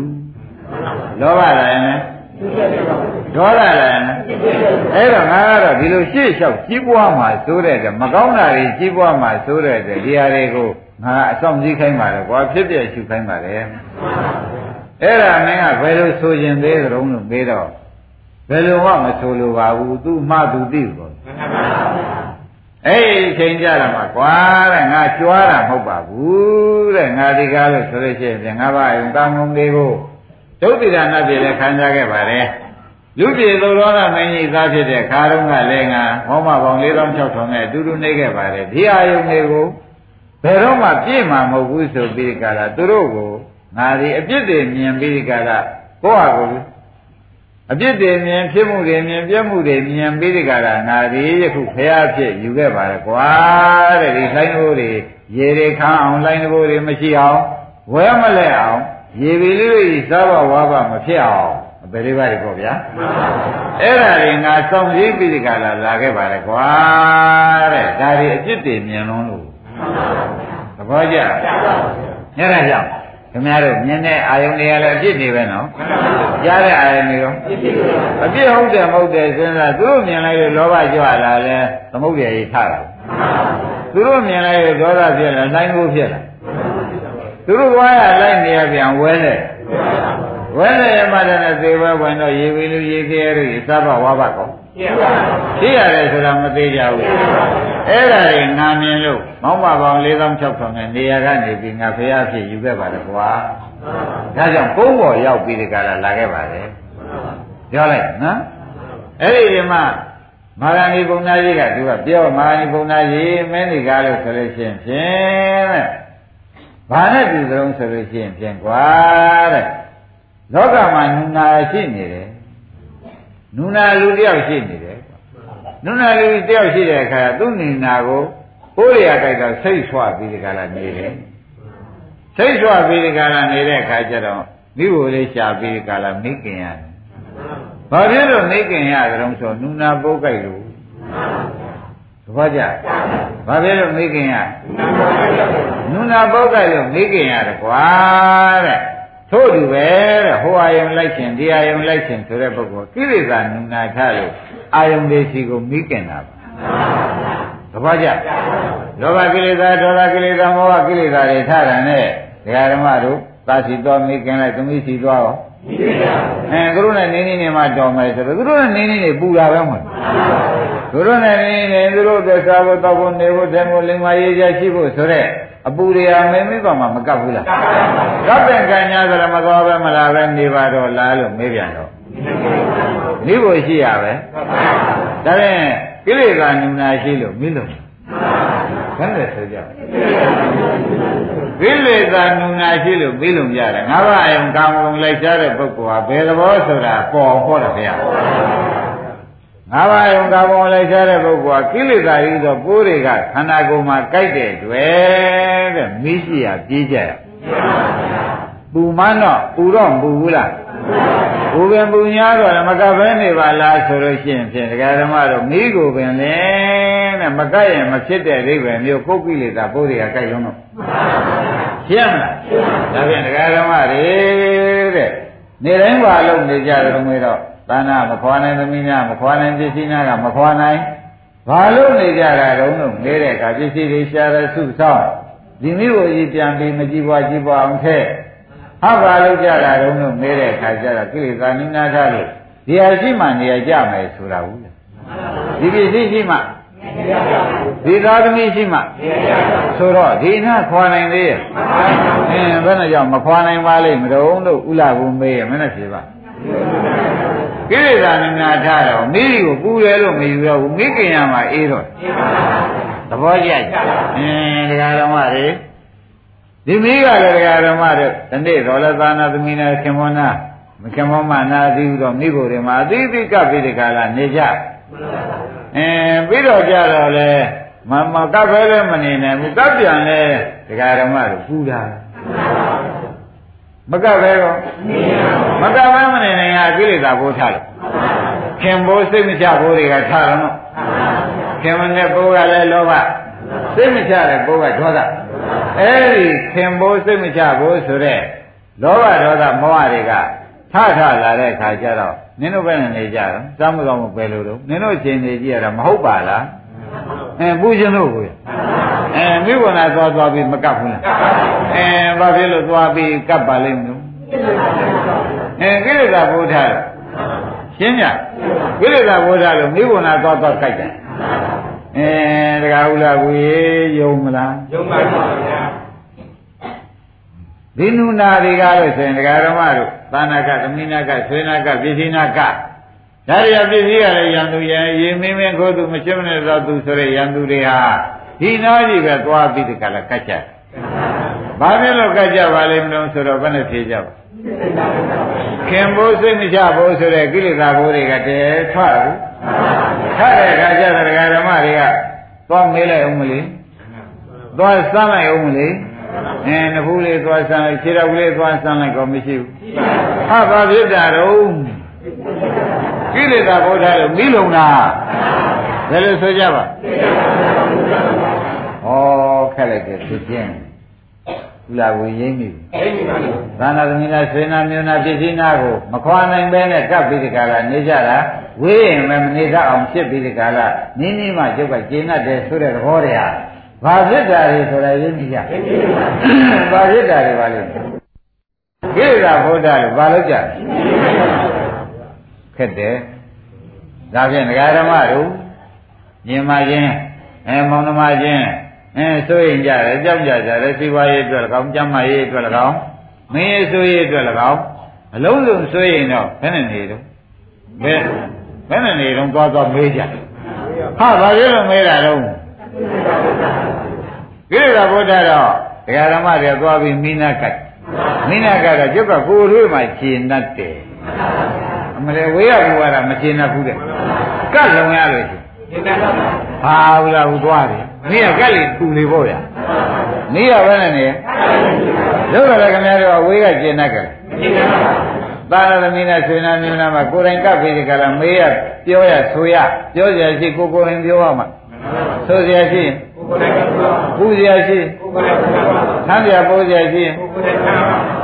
လောဘလာရင်လည်းဒေါသလာရင်လည်းအဲ့တော့ငါကတော့ဒီလိုရှေ့လျှောက်ကြီးပွားမှာစိုးတဲ့မကောင်းတာတွေကြီးပွားမှာစိုးတဲ့ဒီဟာတွေကိုငါအဆောင်ကြီးခိုင်းပါတယ်ကွာဖြစ်ပြရှုခိုင်းပါတယ်အဲ့ဒါမင်းကဘယ်လိုဆိုရင်သေးကြုံလို့ပြီးတော့ဘယ်လိုမှမဆိုလိုပါဘူးသူမှသူသိဘူးအဲ့ဒီအချိန်ကြတော့မှကွာတဲ့ငါကြွားတာမဟုတ်ပါဘူးတဲ့ငါဒီကားလို့ဆိုလို့ရှိရင်ငါဘာယုံကောင်းကောင်းလေးကို ဒုတိယနာပြည်လည်းခံစားခဲ့ပါတယ်လူပြည်သူတော်ကမင်းကြီးသားဖြစ်တဲ့ခါတုန်းကလည်းငါဟောမပေါင်း4600နဲ့အတူတူနေခဲ့ပါတယ်ဒီအာယုံတွေကိုဘယ်တော့မှပြည့်မှာမဟုတ်ဘူးဆိုပြီးကြတာသူတို့ကိုငါဒီအပြစ်တွေမြင်ပြီးကြတာကိုယ့်ဟာကိုယ်အပြစ်တွေမြင်ဖြစ်မှုတွေမြင်ပြက်မှုတွေမြင်ပြီးဒီကရာငါဒီယခုဖရာဖြစ်ယူခဲ့ပါလေကွာတဲ့ဒီလိုင်းဘိုးတွေရေတွေခမ်းအောင်လိုင်းဘိုးတွေမရှိအောင်ဝဲမလဲအောင် ရေပီလေးတွေစားဘဝါဘမဖြစ်အောင်ဘယ်လေးပါလဲပေါ့ဗျာအဲ့ဒါတွေငါစောင့်ကြည့်ပြီးဒီကရာလာခဲ့ပါလေကွာတဲ့ဒါတွေအပြစ်တွေမြင်လုံးလို့သဘောကျညရကြောင့်ခင်ဗျားတို့မြင်တဲ့အာယုန်တွေကလည်းအပြစ်တွေပဲနော်ကြားတဲ့အာယုန်တွေရောအပြစ်ဟုတ်တယ်မဟုတ်တယ်စဉ်းစားသူတို့မြင်လိုက်လို့လောဘကြွလာလဲသမုဒ္ဒရာကြီးထတာသူတို့မြင်လိုက်လို့ဒေါသဖြစ်လာနိုင်ဖို့ဖြစ်လာ သူတို့သွားရလိုက်နေရပြန်ဝဲတယ်ဝဲတယ်မှတည်းနဲ့သေဘဝင်တော့ရေဝီလူရေခဲတို့သဗ္ဗဝါဘကောသိရတယ်ဆိုတာမသေးကြဘူးအဲ့ဒါတွေငါမြင်လို့မောင်းမပေါင်း4600နဲ့နေရာကနေပြီးငါဖះဖြစ်ယူခဲ့ပါတယ်ကွာဒါကြောင့်ကုန်းပေါ်ရောက်ပြီးဒီကလာလာခဲ့ပါတယ်ပြောလိုက်နော်အဲ့ဒီဒီမှာမာဂဏီပုံနာကြီးကသူကပြောမာဂဏီပုံနာကြီးမင်းဒီကားလို့ဆိုလို့ရှိရင်ဖြင့်တဲ့ ဘာနဲ့တူသလုံးဆိုလို့ရှိရင်ဖြင့်ကွာတဲ့လောကမှာနုနာရှိနေတယ်နုနာလူတယောက်ရှိနေတယ်နုနာလူတယောက်ရှိတဲ့အခါသူ့နုနာကိုဟိုးရကြိုက်တော့စိတ်ဆွပြီးဒီကလာနေတယ်စိတ်ဆွပြီးဒီကလာနေတဲ့အခါကျတော့မိဖို့လေးရှာပြီးဒီကလာမိခင်ရတယ်ဘာဖြစ်လို့မိခင်ရကြုံဆိုနုနာပုတ်ကြိုက်လို့ သဘောကျဘာဖြစ်လို့မိခင်ရနုနာပုတ်ကြိုက်လို့မိခင်ရတယ်ကွာတဲ့ထို့တူပဲတဲ့ဟိုအာယုံလိုက်ခြင်းဒီအာယုံလိုက်ခြင်းဆိုတဲ့ပုဂ္ဂိုလ်ကိလေသာနုနာထလို့အာယုံလေးစီကိုမိခင်တာပါသဘောကျလောဘကိလေသာဒေါသကိလေသာမောဟကိလေသာတွေထတာနဲ့ဒကာဓမ္မတို့သာစီတော်မိခင်လိုက်သမီးစီသွားရောအဲသူတို့နဲ့နင်းနေနေမှတော်မယ်ဆိုတော့သူတို့နဲ့နင်းနေနေပူတာပဲမဟုတ် သူတို့နဲ့နင်းနေသူတို့အတွက်စားဖို့တောက်ဖို့နေဖို့တယ်ဖို့လင်မရေးကြရှိဖို့ဆိုတဲ့အပူတွေအမေမိပါမှမကပ်ဘူးလားကပ်တဲ့ကံညာဆိုတော့မကောပဲမလားပဲနေပါတော့လားလို့မေးပြန်တော့နေဖို့ရှိရပဲဒါဖြင့်ကိလေသာနုနာရှိလို့မိလို့ဘယ်နဲ့ဆိုကြကိလေသာနုနာရှိလို့ပြီးလို့ရတယ်ငါးပါးအယုံကာမဂုဏ်လိုက်ရှားတဲ့ပုဂ္ဂိုလ်ဟာဘယ်သဘောဆိုတာပေါ်ဟောတယ်ဗျာ ငါးပါးယုံကာမဂုဏ်လိုက်ရှားတဲ့ပုဂ္ဂိုလ်ဟာကိလေသာကြီးသောပိုးတွေကခန္ဓာကိုယ်မှာကြိုက်တဲ့တွေ့တဲ့မိရှိရပြေးကြရပူမန်းတော့ပူတော့မပူဘူးလားပူပင်ပူညာတော့မကဘဲနေပါလားဆိုလို့ရှိရင်ဖြင့်ဒကာဓမ္မတော့မိကိုပင်လေတဲ့မကပ်ရင်မဖြစ်တဲ့အိဗယ်မျိုးကိုယ်ကိလေသာပိုးတွေကကြိုက်လုံးတော့ရှင်းမလားဒါဖြင့်ဒကာဓမ္မတွေတဲ့နေတိုင်းပါလို့နေကြတယ်ငွေတော့ သာနာမခွာနိုင်သမီးများမခွာနိုင်ပစ္စည်းများကမခွာနိုင်ဘာလို့နေကြတာတုံးလို့နေတဲ့အခါပစ္စည်းတွေရှားတဲ့စုဆောင်းဒီမျိုးကိုကြီးပြန်ပြီးမကြည့်ပွားကြည့်ပွားအောင်ထဲဟာဘာလို့ကြတာတုံးလို့နေတဲ့အခါကျတော့ကိလေသာနိနာထလို့ဒီဟာရှိမှနေရာကြမယ်ဆိုတာဘူးလေဒီပစ္စည်းရှိမှဒီသာသမီရှိမှဆိုတော့ဒီနာခွာနိုင်သေးရဲ့အင်းဘယ်နဲ့ကြောင့်မခွာနိုင်ပါလိမ့်မတော်လို့ဥလာဘူးမေးရမနဲ့ဖြေပါ ကိလေသာနိနာထတော့မိကိုပူတယ်လို့မယူရဘူးမိခင်ရမှာအေးတော့သဘောကျကြအင်းတရားဓမ္မတွေဒီမိကလည်းတရားဓမ္မတွေဒီနေ့တော်လည်းသာနာသမီးနဲ့ခင်မောနာမခင်မောမနာသိဘူးတော့မိဖို့တွေမှာအသိသိကပ်ပြီးဒီကလာနေကြအင်းပြီးတော့ကြတော့လေမမကပ်ပဲလည်းမနေနိုင်ဘူးကပ်ပြန်လဲတရားဓမ္မတွေပူတာ မကပ်ပဲရောမကပ်ပဲမနေနိုင်ဟာကိလေသာဘိုးထားလို့ခင်ဘိုးစိတ်မချဘိုးတွေကထားတော့ခင်မနဲ့ဘိုးကလည်းလောဘစိတ်မချတဲ့ဘိုးကဒေါသအဲ့ဒီခင်ဘိုးစိတ်မချဘိုးဆိုတဲ့လောဘဒေါသမောဟတွေကထထလာတဲ့ခါကျတော့နင်တို့ဘယ်နဲ့နေကြတော့စားမကောင်းမပဲလို့တော့နင်တို့အချိန်နေကြည့်ရတာမဟုတ်ပါလားအဲပူရှင်တို့ကို အဲမိဘနာသွားသွားပြီးမကပ်ဘူးလားအဲဘာဖြစ်လို့သွားပြီးကပ်ပါလိမ့်မလို့အဲကိလေသာဘုရားရှင်းညကိလေသာဘုရားလို့မိဘနာသွားသွားကြိုက်တယ်အဲတခါဦးလားကိုရေယုံမလားယုံပါပါဗျာဒီနုနာတွေကလို့ဆိုရင်ဒကာဓမ္မတို့သာနာကသမိနာကဆွေနာကပြည့်စည်နာကဒါရီပစ္စည်းကလည်းရန်သူရဲ့ရေမင်းမင်းခိုးသူမရှင်းမနဲ့တော့သူဆိုတဲ့ရန်သူတွေဟာ ဒီနာကြီးပဲသွားပြီးတကလည်းကတ်ကြတယ်။ဘာဖြစ်လို့ကတ်ကြပါလိမ့်မလို့ဆိုတော့ဘယ်နဲ့ဖြေကြပါခင်ဖို့စိတ်မချဖို့ဆိုတဲ့ကိလေသာဘိုးတွေကတည်းထွက်ဘူး။ထွက်တဲ့အခါကျတော့ဒကာဓမ္မတွေကသွားမေးလိုက်အောင်မလေး။သွားစမ်းလိုက်အောင်မလေး။အဲနှဖူးလေးသွားစမ်းလိုက်ခြေတော်ကလေးသွားစမ်းလိုက်ကောမရှိဘူး။ဟာဘာဖြစ်တာတော့ကိလေသာဘုရားလို့မိလုံတာ ဘယ်လိုဆိုကြပါဩခက်လိုက်တယ်ဖြစ်ခြင်းဥလာဝင်ရင်းမိပြီသာနာသမီးနာဆွေနာမျိုးနာပစ္စည်းနာကိုမခွာနိုင်ပဲနဲ့ကပ်ပြီးဒီကလာနေကြတာဝေးရင်လည်းမနေတတ်အောင်ဖြစ်ပြီးဒီကလာနင်းနီးမှကျုပ်ကကျင်းတတ်တယ်ဆိုတဲ့သဘောတရားဘာဖြစ်တာတွေဆိုတာရင်းမိကြဘာဖြစ်တာတွေပါလိမ့်ကိလေသာဘုရားလို့ဘာလို့ကြခက်တယ်ဒါဖြင့်ဒကာဓမ္မတို့ မြင်မှချင်းအဲမောင်နှမချင်းအဲဆိုရင်ကြတယ်ကြောက်ကြကြတယ်စီပွားရေးအတွက်၎င်းကျမ်းမာရေးအတွက်၎င်းမင်းရေးဆိုရေးအတွက်၎င်းအလုံးစုံဆိုရင်တော့ဘယ်နဲ့နေတော့ဘယ်ဘယ်နဲ့နေတော့သွားသွားမေးကြဟာဘာဖြစ်လို့မေးတာတော့ကိရိတာဘုရားတော့ဒကာဓမ္မတွေသွားပြီးမိနာကတ်မိနာကတ်တော့ကျုပ်ကကိုယ်တို့မှခြေနှတ်တယ်အမလေးဝေးရဘူးကတော့မရှင်းတတ်ဘူးတဲ့ကတ်လုံရလို့ရှိ ဟာဘူးလားဟူသွားတယ်နေရကတ်လေးပူနေပေါ့ဗျာနေရဘယ်နဲ့နေလို့လည်းခင်ဗျားတို့ဝေးကရှင်းတတ်ကြတယ်သာရသမီးနဲ့ဆွေနာမျိုးနာမှာကိုယ်တိုင်ကပ်ပြီးဒီကလာမေးရပြောရဆိုရပြောရရှိကိုကိုယ်ရင်ပြောရမှာဆိုရရှိပူရရှိသံဃာပိုးရရှိ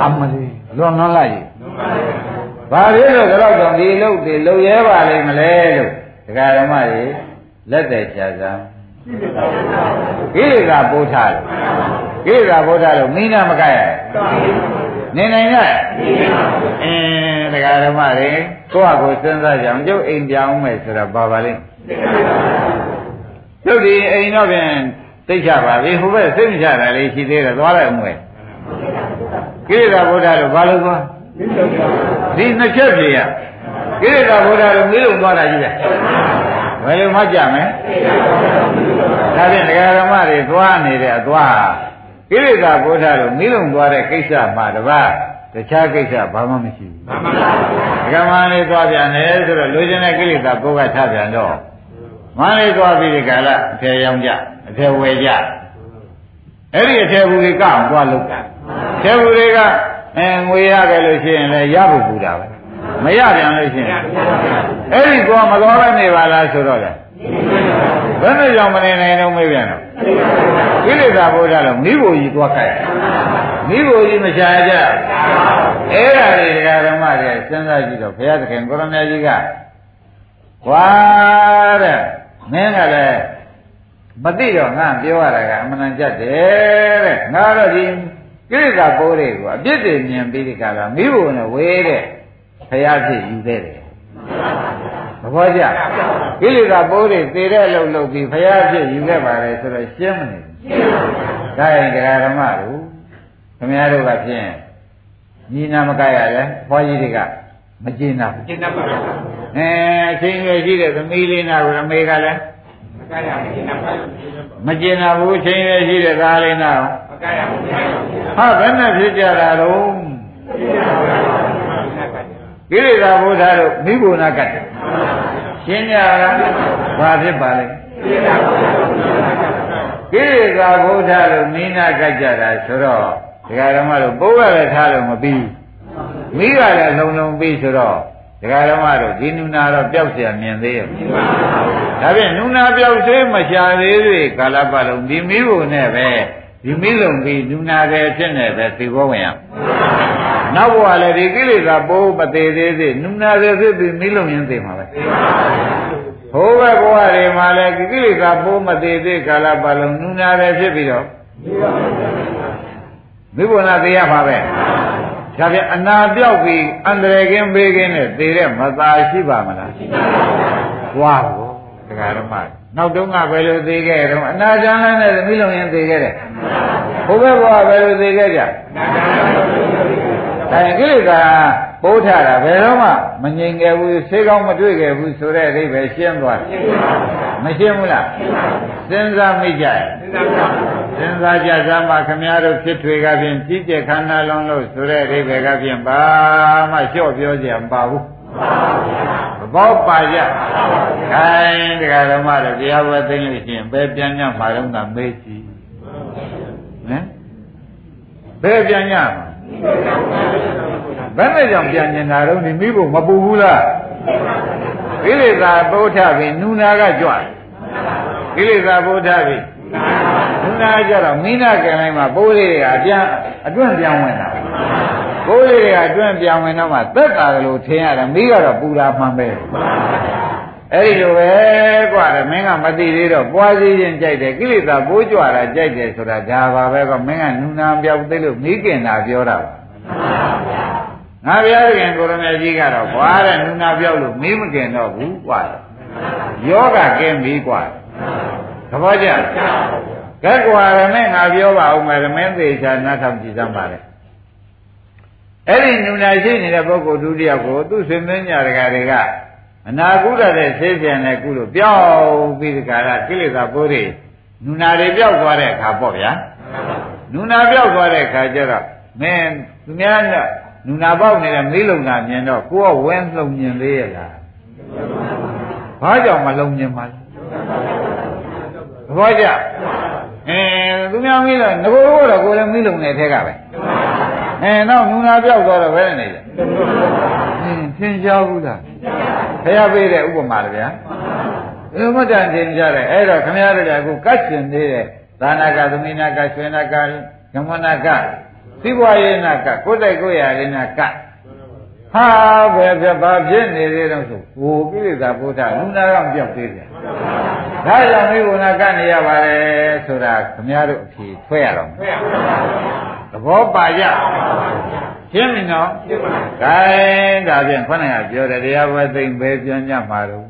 အမလီလွန်လွန်လိုက်ဘာဖြစ်လို့တော့တော့ဒီလုတ်တွေလုံရဲပါလိမ့်မလဲလို့ဒကာဓမ္မတွေ လက်သက်ချာစမ်းကိလေသာပို့ထားလို့ကိလေသာပို့ထားလို့မိနာမကရနေနိုင်ရအင်းဒကာဓမ္မတွေကိုယ့်ဟာကိုယ်စဉ်းစားကြအောင်ကျုပ်အိမ်ပြောင်းမယ်ဆိုတော့ဘာပါလိမ့်ကျုပ်ဒီအိမ်တော့ဖြင့်သိချပါပြီဟိုဘက်စိတ်မချတာလေးရှိသေးတယ်သွားလိုက်အောင်မယ်ကိလေသာပို့ထားလို့ဘာလို့သွားဒီနှစ်ချက်ပြရကိရိတာဘုရားတို့မေးလို့သွားတာကြီးပဲ ဘယ်လိုမှကြမယ်ဒါဖြင့်တရားဓမ္မတွေသွားနေတဲ့အသွားကိရိတာဘုရားတို့မေးလို့သွားတဲ့ကိစ္စမှတပါးတခြားကိစ္စဘာမှမရှိဘူးမှန်ပါပါဒကမလေးသွားပြန်တယ်ဆိုတော့လူကျင်တဲ့ကိလေသာဘုရားထပြန်တော့မန်းလေးသွားပြီးဒီကလာအထယ်ရောင်ကြအထယ်ဝယ်ကြအဲ့ဒီအထယ်ဘူးတွေကအောင်သွားလို့တာအထယ်ဘူးတွေကအဲငွေရခဲ့လို့ရှိရင်လည်းရဖို့ပူတာပဲ မရပြန်လို့ရှိရင်အဲ့ဒီကောမတော်ပဲနေပါလားဆိုတော့လေဘယ်နဲ့ကြောင့်မနေနိုင်တော့မေးပြန်တော့ကိလေသာဘုရားတော့မိဖို့ကြီးသွားကြိုက်မိဖို့ကြီးမရှားကြအဲ့ဒါတွေဒကာဓမ္မတွေစဉ်းစားကြည့်တော့ဘုရားသခင်ကိုရမကြီးကဝါတဲ့မင်းကလည်းမသိတော့ငါပြောရတာကအမှန်တန်ကြတယ်တဲ့ငါတော့ဒီကိရိတာပိုးတွေကိုအပြစ်တွေမြင်ပြီးဒီကလာမိဘနဲ့ဝေးတဲ့ ဖရာဖြစ်ယူသေးတယ်သဘောကျကိလေသာပိုးတွေသေတဲ့အလုပ်လုပ်ပြီးဖရာဖြစ်ယူခဲ့ပါလေဆိုတော့ရှင်းမနေဘူးဒါရင်တရားဓမ္မတို့ခင်ဗျားတို့ကဖြင့်ညီနာမကရလဲဘွားကြီးတွေကမကျင်နာဘူးကျင်နာပါဘူးအဲအချင်းရွယ်ရှိတဲ့သမီးလေးနာကိုအမေကလည်းမကရမကျင်နာပါဘူးမကျင်နာဘူးချင်းရွယ်ရှိတဲ့သားလေးနာမကရဘူးဟာဘယ်နဲ့ဖြစ်ကြတာတော့ ကိရိတာဘုရားတို့မိဘုနာကတ်တယ်ရှင်းကြလားဘာဖြစ်ပါလဲကိရိတာဘုရားတို့မိနာကတ်ကြတာဆိုတော့ဒကာဓမ္မတို့ပိုးရလည်းထားလို့မပြီးမိကလည်းလုံလုံပြီးဆိုတော့ဒကာဓမ္မတို့ဒီနုနာတော့ပျောက်เสียမြင်သေးရဲ့ဒါဖြင့်နုနာပျောက်သေးမရှာသေးသေးကာလပတ်လုံးဒီမိဘနဲ့ပဲ ဒီမိလုံပြီးနူနာတယ်ဖြစ်နေပဲသိဘောဝင်ရ နောက်ဘဝလည်းဒီကိလေသာပိုးမသေးသေးသေးနူနာတယ်ဖြစ်ပြီးမိလုံရင်သိမှာပဲဟိုဘက်ဘဝတွေမှာလည်းကိလေသာပိုးမသေးသေးကာလပတ်လုံးနူနာတယ်ဖြစ်ပြီးတော့မိဘနာသေးရပါပဲဒါပြန်အနာပြောက်ပြီးအန္တရာယ်ကင်းဘေးကင်းနဲ့သေတဲ့မသာရှိပါမလားရှိပါဘူးဝါဘောတရားဓမ္မနောက်တုန်းကဘယ်လိုသေးခဲ့တော့အနာကြမ်းနဲ့မိလုံရင်သေခဲ့တယ်ဘုဘဘဝဘယ်လိုသေခဲ့ကြဒါကိလေ သာပိုးထတာဘယ်တော့မှမငြိမ်ခဲ့ဘူးဆေးကောင်းမတွေ့ခဲ့ဘူးဆိုတဲ့အဓိပ္ပာယ်ရှင်းသွားတယ်မရှင်းဘူးလားစဉ်းစားမိကြရဲ့စဉ်းစားကြစမ်းမှခမည်းတော်ဖြစ်ထွေကဖြင့်ကြီးကျယ်ခန္ဓာလုံးလို့ဆိုတဲ့အဓိပ္ပာယ်ကဖြင့်ဘာမှလျှော့ပြောကြမပါဘူးဘောပါကြခိုင်းတရားဓမ္မတွေတရားဝဲသိလို့ရှိရင်ဘယ်ပြန်ညမှာတော့ကမေးကြည့်ဟမ်ဘယ်ပြန်ညမှာ ဘယ်နဲ့ကြောင့်ပြန်ညင်တာတော့ဒီမိဖို့မပူဘူးလားကိလေသာပုဋ္ဌပြီနူနာကကြွကိလေသာပုဋ္ဌပြီနူနာကြတော့မိနာကံတိုင်းမှာပိုးလေးတွေကအပြန်အတွန့်ပြန်ဝင်တာပိုးလေးတွေကအတွန့်ပြန်ဝင်တော့မှသက်တာကလေးထင်ရတယ်မိကတော့ပူတာမှန်ပဲ အဲ့ဒီလိုပဲกว่าတယ်မင်းကမသိသေးတော့ပွားစည်းခြင်းကြိုက်တယ်ကိလေသာပိုးကြွတာကြိုက်တယ်ဆိုတာဒါပါပဲကမင်းကနူနာပြောက်သိလို့မိခင်တာပြောတာပါငါဘုရားခင်ကိုရမေကြီးကတော့ဘွာတဲ့နူနာပြောက်လို့မေးမခင်တော့ဘူးกว่าယောဂကဲမေးกว่าသဘောကျကဲကွာရမေငါပြောပါဦးမယ်ရမင်းသေးချာနားထောင်ကြည့်စမ်းပါလေအဲ့ဒီနူနာရှိနေတဲ့ပုဂ္ဂိုလ်ဒုတိယကိုသူ့ဆွေမင်းညာတကာတွေက အနာကုရတဲ့ဆေးပြန်တဲ့ကုလို့ပြောင်းပြီးဒီကရကိလေသာပိုးတွေနူနာတွေပြောက်သွားတဲ့အခါပေါ့ဗျာနူနာပြောက်သွားတဲ့အခါကျတော့မင်းသူများကနူနာပေါက်နေတဲ့မေးလုံတာမြင်တော့ကိုကဝဲလုံမြင်သေးရဲ့လားဘာကြောင့်မလုံမြင်ပါလဲသဘောကျအဲသူများမေးတော့ငကိုတော့ကိုလည်းမေးလုံနေထဲကပဲအဲနောက်နူနာပြောက်သွားတော့ဘယ်နဲ့နေလဲအင်းသင်ရှားဘူးလား ဖះပေးတဲ့ဥပမာလေဗျာဘယ်မှတန်သင်ကြတယ်အဲ့တော့ခမရတဲ့အခုကတ်ရှင်သေးတဲ့သာနာကသမီနာကရွှေနာကဓမ္မနာကသိဘွားရေးနာကကိုယ်တိုက်ကိုယ်ရလေးနာကဟာဘယ်ဖြစ်ဘာဖြစ်နေသေးတော့ဆိုဟိုကိလေသာဘုရားလူနာကပြောက်သေးတယ်ဒါကြောင့်မိဘနာကနေရပါတယ်ဆိုတာခမရတို့အဖြေထွက်ရတော့မယ်သဘောပါကြ ရှင်းပြီနော်ရှင်းပါပြီ။ဒါဒါဖြင့်ခொနကပြောတယ်တရားဝဲသိမ့်ပဲပြောညမှာတော့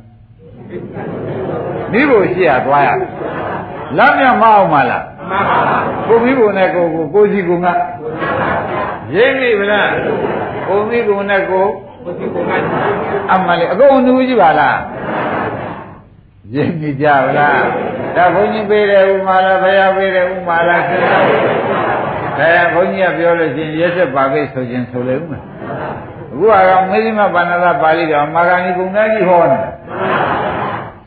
မိဖို့ရှိရသွားရလမ်းမြမအောင်မလားမှန်ပါပါကိုမိဖို့နဲ့ကိုကိုကိုစီကိုငါရိပ်ပြီဗလားကိုမိဖို့နဲ့ကိုကိုစီကိုငါအမှန်လေအကုန်နူးကြည့်ပါလားရိပ်ပြီကြဗလားဒါဘုန်းကြီးပေးတယ်ဥမာလားဘုရားပေးတယ်ဥမာလားစဉ်းစား အဲဘုန်းကြီးကပြောလို့ရှိရင်ရက်ဆက်ပါပဲဆိုခြင်းဆိုလေဦးမယ်အခုကမေဇိမဘာနာသာပါဠိတော်မာဂဏီကုံသားကြီးဟောနေတာ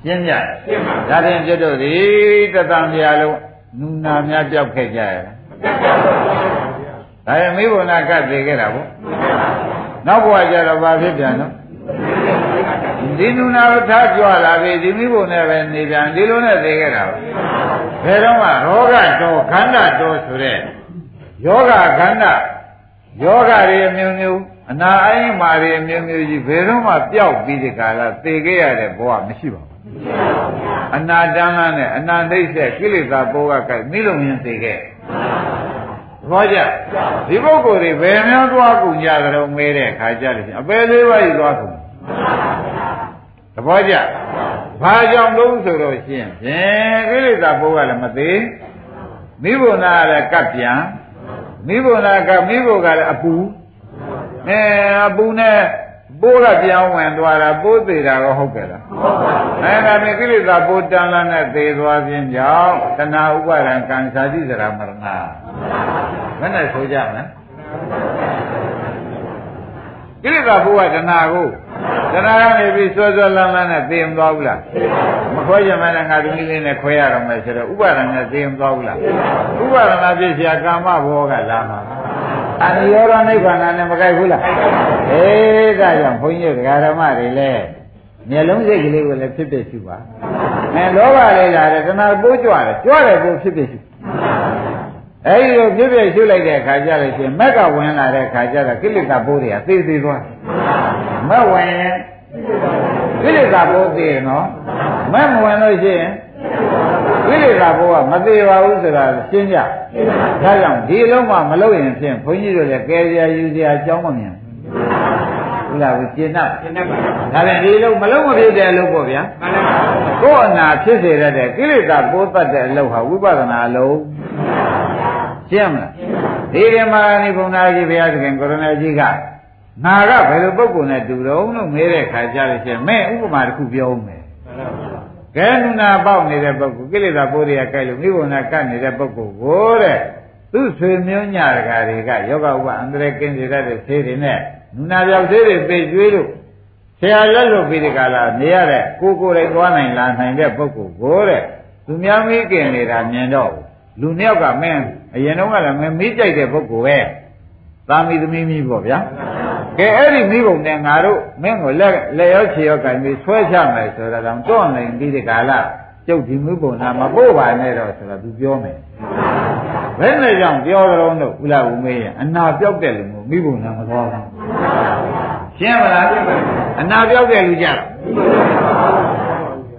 ရှင်းပြဒါဖြင့်ကျွတ်တို့ဒီတသံတရားလုံးနူနာများပြောက်ခဲ့ကြရလားဒါရင်မိဘနာကတည်ခဲ့တာပေါ့နောက်ဘဝကျတော့ဘာဖြစ်ပြန်တော့ဒီနူနာကိုထားကြွလာပြီဒီမိဘနဲ့ပဲနေပြန်ဒီလိုနဲ့တည်ခဲ့တာပဲဘယ်တော့မှရောဂတော်ခန္ဓာတော်ဆိုတဲ့ ယောဂခန္ဓာယောဂတွေအမျိုးမျိုးအနာအိမ်မာတွေအမျိုးမျိုးကြီးဘယ်တော့မှပျောက်ပြီးဒီကလာသေခဲ့ရတဲ့ဘဝမရှိပါဘူးအနာတန်းလားနဲ့အနာနှိမ့်ဆက်ကိလေသာဘောကကဲမိလုံရင်သေခဲ့ဘောကြဒီပုဂ္ဂိုလ်တွေဘယ်များသွားကုန်ကြကြတော့မဲတဲ့ခါကြလို့အပယ်လေးပါးကြီးသွားကုန်သဘောကျဘာကြောင့်လို့ဆိုတော့ရှင်းဖြင့်ကိလေသာဘောကလည်းမသေးမိဘနာလည်းကပ်ပြန် မိဘနာကမိဘကလည်းအပူအဲအပူနဲ့ပိုးကပြောင်းဝင်သွားတာပိုးသေးတာတော့ဟုတ်ကဲ့လားဟုတ်ပါဘူးအဲဒါနဲ့ကိလေသာပိုးတန်လာနဲ့သေသွားခြင်းကြောင့်တဏှာဥပါဒံကံစာတိစရာမရဏဘယ်နဲ့ဆိုကြမလဲ ကိလေသာဘုရားတဏှာကိုတဏှာကနေပြီးစောစောလမ်းလမ်းနဲ့သိမသွားဘူးလားမခွဲကြမှလည်းငါတို့လေးနဲ့ခွဲရတော့မယ်ဆိုတော့ဥပါဒဏ်နဲ့သိမသွားဘူးလားဥပါဒဏ်ပြည့်စရာကာမဘောကလာမှာအနိရောဓနိဗ္ဗာန်နဲ့မကိုက်ဘူးလားအေးဒါကြောင့်ဘုန်းကြီးဒကာဓမ္မတွေလည်းမျက်လုံးစိတ်ကလေးကိုလည်းဖြစ်ဖြစ်ရှိပါမယ်လောဘလေးလာတယ်တဏှာပိုးကြွတယ်ကြွတယ်ပိုးဖြစ်ဖြစ်ရှိပါ အဲဒီလိုပြည့်ပြည့်ရှုလိုက်တဲ့အခါကျလို့ရှိရင်မက်ကဝင်လာတဲ့အခါကျတော့ကိလေသာပိုးတွေကသိသိသွားမက်ဝင်ရင်ကိလေသာပိုးသိရနော်မက်မဝင်လို့ရှိရင်ကိလေသာပိုးကမသေးပါဘူးဆိုတာရှင်းကြဒါကြောင့်ဒီလုံးမှမလုပ်ရင်ဖြင့်ဘုန်းကြီးတို့လည်းကဲကြယူစရာအကြောင်းမမြင်ဘူးလားဘူးရှင်းတော့ရှင်းတော့ပါဒါပြန်ဒီလုံးမလုံးမဖြစ်တဲ့အလုပ်ပေါ့ဗျာကိုယ်အနာဖြစ်စေရတဲ့ကိလေသာပိုးတတ်တဲ့အလုပ်ဟာဝိပဿနာအလုပ် ရှင်းမလားဒီဓမ္မနိဗ္ဗာန်ကြီးဘုရားသခင်ကိုရဏကြီးကငါကဘယ်လိုပုဂ္ဂိုလ်နဲ့တူတော့လို့မေးတဲ့ခါကျလို့ရှိရင်မဲ့ဥပမာတစ်ခုပြောဦးမယ်ကဲနုနာပေါက်နေတဲ့ပုဂ္ဂိုလ်ကိလေသာပိုးတွေကကြိုက်လို့မိဘနာကတ်နေတဲ့ပုဂ္ဂိုလ်ကိုတဲ့သူ့ဆွေမျိုးညတကာတွေကယောဂဥပအန္တရာယ်ကင်းစေတတ်တဲ့ဆေးတွေနဲ့နုနာပြောက်ဆေးတွေပေကျွေးလို့ဆရာလက်လို့ပြီးဒီကလာနေရတဲ့ကိုကိုယ်တိုင်သွားနိုင်လာနိုင်တဲ့ပုဂ္ဂိုလ်ကိုတဲ့သူများမိခင်နေတာမြင်တော့ လူနှစ်ယောက်ကမင်းအရင်တော့ကလည်းမင်းမိကြိုက်တဲ့ပုဂ္ဂိုလ်ပဲသာမီသမီးမိပေါ့ဗျာကဲအဲ့ဒီမိဘုံနဲ့ငါတို့မင်းကိုလက်လက်ရောခြေရောကင်ပြီးဆွဲချမယ်ဆိုတော့တော့တော့နိုင်ပြီးဒီကလာကျုပ်ဒီမိဘုံနာမပို့ပါနဲ့တော့ဆိုတော့ तू ပြောမယ်ဘယ်နဲ့ကြောင့်ပြောကြတော့လို့ဥလာဦးမေးရင်အနာပြောက်တဲ့လူမျိုးမိဘုံနာမသွားဘူးရှင်းမလားအနာပြောက်တဲ့လူကြ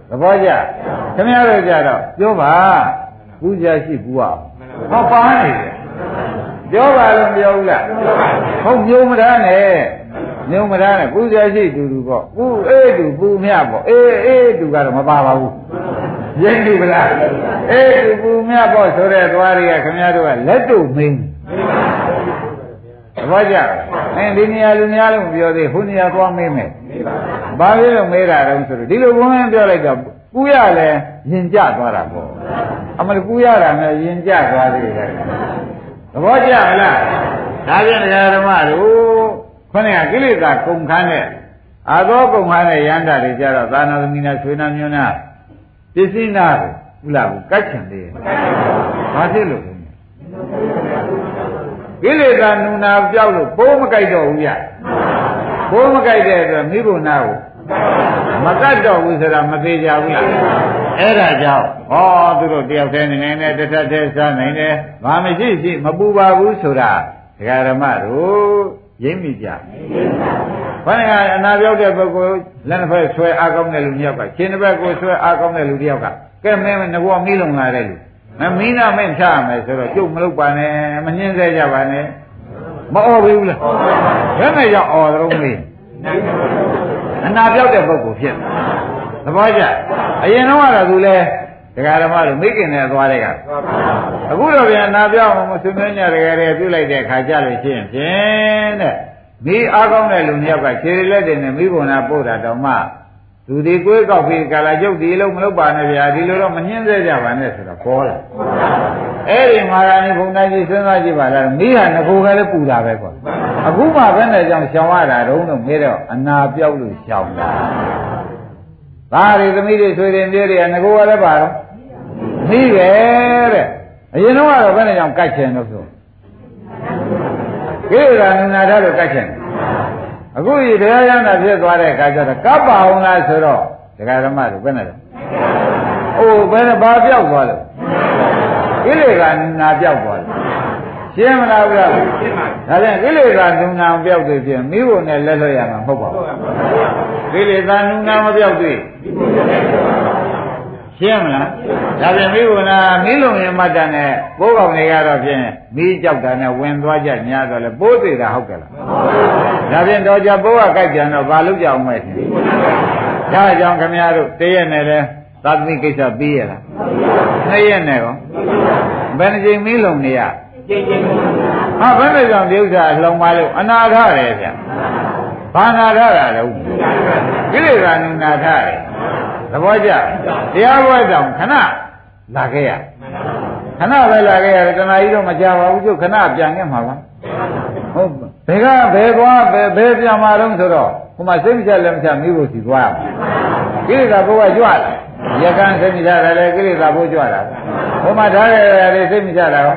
သဘောကျခင်ဗျားတို့ကြတော့ပြောပါ ပူဇာရှိပူအောင်ဟောပါနေတယ်ပြောပါလို့ပြောဘူးလားဟုတ်မျိုးမသားနဲ့မျိုးမသားနဲ့ပူဇာရှိတူတူပေါ့ပူအေးတူပူမြပေါ့အေးအေးတူကတော့မပါပါဘူးရိပ်တူပလားအေးတူပူမြပေါ့ဆိုတဲ့သွားတွေကခင်ဗျားတို့ကလက်တို့မင်းသဘောကျအဲဒီနေရာလူများလုံးပြောသေးဟိုနေရာသွားမေးမယ်ဘာဖြစ်လို့မေးတာတုံးဆိုတော့ဒီလိုဘုန်းကြီးပြောလိုက်တော့ ပူရလဲရင်ကြသွားတာပေါ့အမလပူရတာနဲ့ရင်ကြသွားသေးတယ်သဘောကျလားဒါပြန်တရားဓမ္မတို့ခொနဲ့ကိလေသာကုန်ခန်းတဲ့အာသောကုန်ခန်းတဲ့ရန္တာတွေကြတော့သာနာသမီးနာဆွေနာမျိုးနာပစ္စည်းနာကိုဥလာကိုကတ်ချင်သေးတယ်ဘာဖြစ်လို့လဲကိလေသာနုနာပြောက်လို့ပိုးမကြိုက်တော့ဘူးရပိုးမကြိုက်တဲ့အတွက်မိဘနာကို မကတ်တော့ဘူးဆိုတာမသေးကြဘူးလားအဲ့ဒါကြောင့်ဟောသူတို့တယောက်တည်းနေနေတထက်တည်းစားနိုင်တယ်ဘာမရှိရှိမပူပါဘူးဆိုတာဒကာဓမ္မတို့ရိပ်မိကြဘယ်နဲ့အနာပြောက်တဲ့ပုဂ္ဂိုလ်လက်နှစ်ဖက်ဆွဲအားကောင်းတဲ့လူတစ်ယောက်ကခြေနှစ်ဖက်ကိုဆွဲအားကောင်းတဲ့လူတစ်ယောက်ကကဲမင်းငဘောမီးလုံလာတဲ့လူမမီးနာမင်းချရမယ်ဆိုတော့ကျုပ်မလုပ်ပါနဲ့မနှင်းစေကြပါနဲ့မအော်ဘူးလားဘယ်နဲ့ရောက်အော်တော့မေး အနာပြောက်တဲ့ပုဂ္ဂိုလ်ဖြစ်သဘောကျအရင်တော့ကတော့သူလဲဒကာဓမ္မတို့မိခင်နဲ့သွားတဲ့ကအခုတော့ပြန်နာပြောင်းမဆွေးနွေးညတကယ်တည်းပြုလိုက်တဲ့ခါကြလို့ရှိရင်ဖြင့်တဲ့မိအားကောင်းတဲ့လူနှစ်ယောက်ကခြေလက်တွေနဲ့မိဘုံနာပို့တာတော့မှသူဒီကိုယ်ကောက်ပြီးကာလာကျုပ်ဒီလုံးမလုပ်ပါနဲ့ဗျာဒီလိုတော့မနှင်းသေးကြပါနဲ့ဆိုတော့ပေါ်လာ အဲ့ဒီမာရဏီဘုံတိုင်းကြီးစဉ်းစားကြည့်ပါလားမိဟာငကိုကလည်းပူတာပဲကွာအခုမှဘယ်နဲ့ကြောင့်ရှောင်ရတာတုံးတော့မေးတော့အနာပြောက်လို့ရှောင်တာသားတွေသမီးတွေဆွေတွေမြေးတွေကငကိုကလည်းပါတော့မိပဲတဲ့အရင်တော့ကတော့ဘယ်နဲ့ကြောင့်ကြိုက်ချင်လို့ဆိုကိရိယာနန္ဒာလို့ကြိုက်ချင်အခုဒီတရားရနာဖြစ်သွားတဲ့အခါကျတော့ကပ်ပါအောင်လားဆိုတော့ဒကာဓမ္မတို့ဘယ်နဲ့လဲအိုးဘယ်နဲ့ဘာပြောက်သွားလဲ ကိလေသာနာပြောက်သွားတယ်ရှင်းမလားဗျာဒါပြန်ကိလေသာနုနာပြောက်သေးဖြင့်မိဖို့နဲ့လက်လွတ်ရမှာမဟုတ်ပါဘူးကိလေသာနုနာမပြောက်သေးရှင်းမလားဒါပြန်မိဖို့နာမိလုံရင်မတ်တန်နဲ့ပိုးကောင်တွေကတော့ဖြင့်မိကြောက်တာနဲ့ဝင်သွားကြညာတော့လေပိုးသေးတာဟုတ်ကဲ့လားဒါပြန်တော့ကြပိုးကကြိုက်ကြတော့ဘာလုပ်ကြအောင်မဲ့ဒါကြောင့်ခမရတို့တရက်နဲ့လဲ သာသမီကိစ္စပြီးရလားနှစ်ရက်နဲ့ရောဘယ်နှကြိမ်မီးလုံနေရဟာဘယ်နဲ့ကြောင့်ဒီဥစ္စာလုံပါလို့အနာထတယ်ဗျဘာနာထတာလဲကိလေသာနုနာထတယ်သဘောကျတရားပွဲကြောင့်ခဏလာခဲ့ရခဏပဲလာခဲ့ရတယ်တဏှာကြီးတော့မကြပါဘူးကျုပ်ခဏပြန်ခဲ့မှာပါဟုတ်ဘယ်ကဘယ်သွားဘယ်ဘယ်ပြန်มาတော့ဆိုတော့ဟိုမှာစိတ်မချလက်မချမိဖို့စီသွားရမယ်ကိလေသာဘုရားကြွလာ ရကန်းစိတ်မချတာလေကိလေသာဘိုးကြွတာဟိုမှာထားရတဲ့စိတ်မချတာရော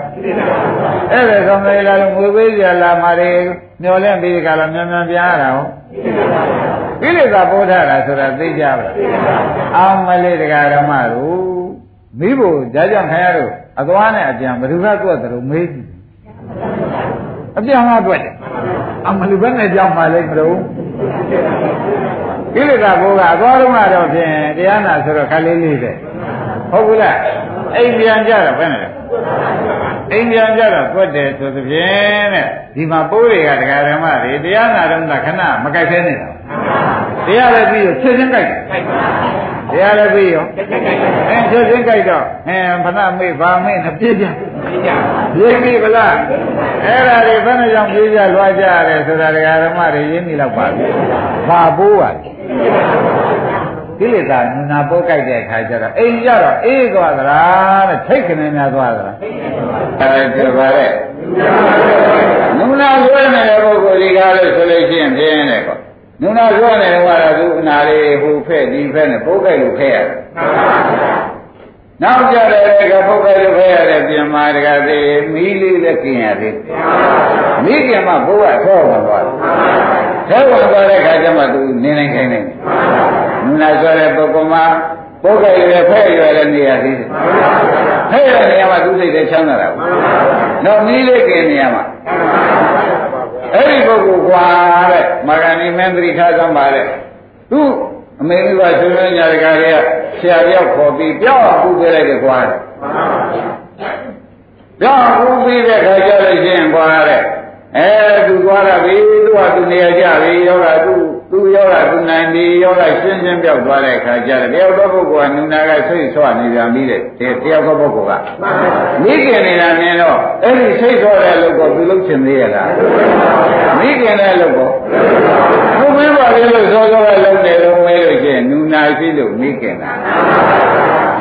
အဲ့ဒါဆောင်လေလာလို့ငွေပေးကြလာမှာတွေမျောလဲပြီးကြလားမြန်မြန်ပြန်ရတာဟောကိလေသာပိုးထားတာဆိုတာသိကြပါလားအောင်မလေးတရားဓမ္မတို့မိဖို့ဒါကြောင့်ခင်ဗျားတို့အသွားနဲ့အပြန်ဘယ်သူကတွက်တယ်လို့မေးကြည့်အပြန်ကတွက်တယ်အမလူဘက်နဲ့ကြောင်းပါလိမ့်မလို့ ကိလေသာဘိုးကအသွားတော့ကတော့ဖြင့်တရားနာဆိုတော့ခလေးလေးတဲ့ဟုတ်ဘူးလားအိမ်ပြန်ကြတော့ဘယ်နဲ့လဲအိမ်ပြန်ကြတော့တွက်တယ်ဆိုသဖြင့်တဲ့ဒီမှာပိုးတွေကတရားဓမ္မတွေတရားနာတော့ခဏမကြိုက်သေးနေတာ တရားလည်းပြီးရချက်ချင်းကြိုက်တယ်တရားလည်းပြီးရောအဲချက်ချင်းကြိုက်တော့အဲဖဏမေ့ဗာမေ့နဲ့ပြည့်ပြပြေးပြီဗလားအဲ့ဒါတွေဘယ်နဲ့ကြောင့်ပြေးကြလွှားကြရတယ်ဆိုတာတရားဓမ္မတွေရင်းနေတော့ပါပြီဘာပိုးပါလဲကိလေသာနုနာပိုးကြိုက်တဲ့အခါကျတော့အိမ်ကြတော့အေးသွားသလားတဲ့ထိတ်ခနေများသွားသလားအဲဒီပါလေနုနာဆွဲနေတဲ့ပုဂ္ဂိုလ်ဒီကားလို့ဆိုလို့ရှိရင်ပြင်းတယ်ကော နုနာဆွဲနေတော့ကသူအနာလေးဟိုဖက်ဒီဖက်နဲ့ပိုးကြိုက်လို့ဖက်ရတယ်နောက်ကြတဲ့ကပုဂ္ဂိုလ်လို့ဖက်ရတဲ့ပြင်မာတကသေးမီးလေးလည်းกินရသေးမိခင်မှဘိုးကဆောဝင်သွားတယ်ဆောဝင်သွားတဲ့ခါကျမှသူနေနိုင်ခိုင်းနေတယ်နုနာဆွဲတဲ့ပုဂ္ဂိုလ်မှာပုဂ္ဂိုလ်ရဲ့ဖဲ့ရွယ်တဲ့နေရာသေးတယ်ဖဲ့ရွယ်နေရာမှာသူစိတ်ထဲချမ်းသာတာဘူးတော့မီးလေးกินနေရာမှာ အဲ့ဒီပုဂ္ဂိုလ်ကွာတဲ့မာဂဏီမင်းသတိထားသမ်းပါတဲ့သူအမေမိဘဆွေးနွေးညာတကာတွေကဆရာတယောက်ခေါ်ပြီးပြောင်းပူပေးလိုက်တယ်ကွာတဲ့ပြောင်းပူပေးတဲ့ခါကျလို့ရှိရင်ကွာတဲ့အဲသူသွားတာပြီသူကသူနေရာကြပြီယောဂသူ သူယောဂသူနိုင်ပြီယောဂရှင်းရှင်းပြောက်သွားတဲ့ခါကျတော့တယောက်တော့ပုဂ္ဂိုလ်ကနုနာကဆိတ်ဆွနေပြန်ပြီတဲ့တယောက်တော့ပုဂ္ဂိုလ်ကမိခင်နေတာမြင်တော့အဲ့ဒီဆိတ်ဆွတဲ့လို့ကိုသူလုပ်ချင်သေးရလားမိခင်တဲ့လို့ကိုသူမင်းပါလေလို့စောစောကလုပ်နေတော့မဲလို့ချင်းနုနာရှိလို့မိခင်တာ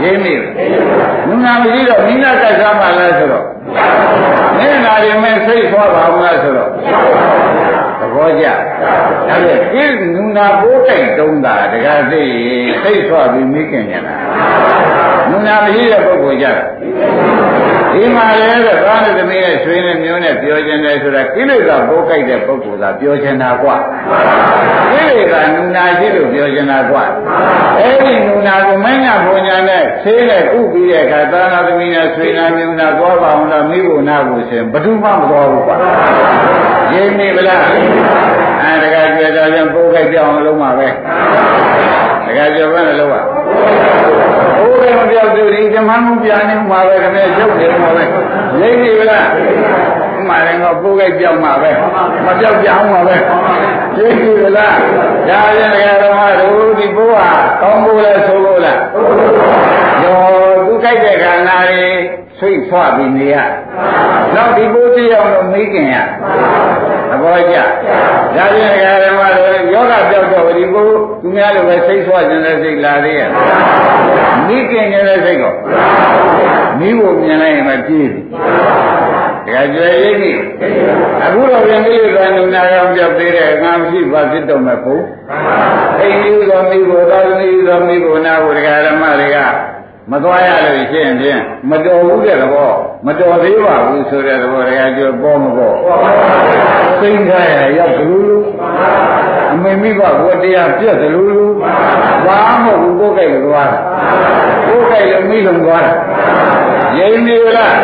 ရင်းမိနုနာမရှိတော့မိနာကစားမှလားဆိုတော့မင်းနာရီမဲ့စိတ်ဆွာပါမလားဆိုတော့သ ဘောကျဒါဖြင့်ဒီနုနာပိုးတိုက်တုံးတာတကားသိစိတ်ဆွာပြီးမိခင်ညာနုနာမရှိတဲ့ပုဂ္ဂိုလ်ကြတာ ဒီမှာလည်းတဲ့သားနဲ့သမီးနဲ့ဆွေးနဲ့မျိုးနဲ့ပြောခြင်းတယ်ဆိုတာကိလေသာပိုးကြိုက်တဲ့ပုဂ္ဂိုလ်သာပြောခြင်းတာကွာကိလေသာနုနာရှိလို့ပြောခြင်းတာကွာအဲ့ဒီနုနာကိုမင်းညာဘုံညာနဲ့ဆေးနဲ့ဥပြီးတဲ့အခါသားနာသမီးနဲ့ဆွေးနာမျိုးနာသွားပါအောင်လားမိဖို့နာဖို့ရှင်ဘယ်သူမှမသွားဘူးကွာရင်းနေဗလားအဲတကယ်ကြွယ်တော်ပြန်ပိုးကြိုက်ပြောင်းအောင်လုပ်မှာပဲတကယ်ကြွယ်ဘယ်နဲ့လုပ်ရဘိုး လည်းမပြောက်သေးဘူးဒီမမှုပြနေမှာပဲခင်ဗျရုပ်နေမှာပဲရိပ်နေဗလားဥမာလည်းငါပိုးကြိုက်ပြောင်းမှာပဲမပြောက်ပြောင်းမှာပဲရိပ်နေဗလားဒါပြန်တရားတော်မှာတို့ဒီဘိုးဟာကောင်းဖို့လဲဆိုလို့လားရောသူကြိုက်တဲ့ခန္ဓာတွေဆွိတ်ဆွပြီးနေရနောက်ဒီဘိုးတရားတော့မေးခင်ရ သဘောကျဒါပြန်တရားတော်မှာတို့ယောဂပြောက်တော့ဒီဘိုးသူများလိုပဲစိတ်ဆွခြင်းတဲ့စိတ်လာသေးရဲ့မိခင်နေတဲ့စိတ်ကိုမိဖို့မြင်လိုက်ရင်မပြေးဘူးတကယ်ကြွယ်ရိပ်ပြီအခုတော့ပြန်ပြီးကနုနာရောင်ပြပေးတဲ့ငါမရှိပါဖြစ်တော့မဲ့ဘုအိမ်ကြီးတော်မိဖို့သာသမီတော်မိဖို့နာဖို့တရားဓမ္မတွေက မသွားရလို့ရှိရင်ဖြင့်မတော်ဘူးတဲ့သဘောမတော်သေးပါဘူးဆိုတဲ့သဘောတရားကျွပေါ်မပေါ်သိင်္ဂရရောက်ဘလူလူအမေမိဘဘုတရားပြက်သလူလူဘာမဟုတ်ဘူးကိုယ်ကြိုက်လို့သွားတာကိုယ်ကြိုက်လို့မိလုံးသွားတာရင်းနေလား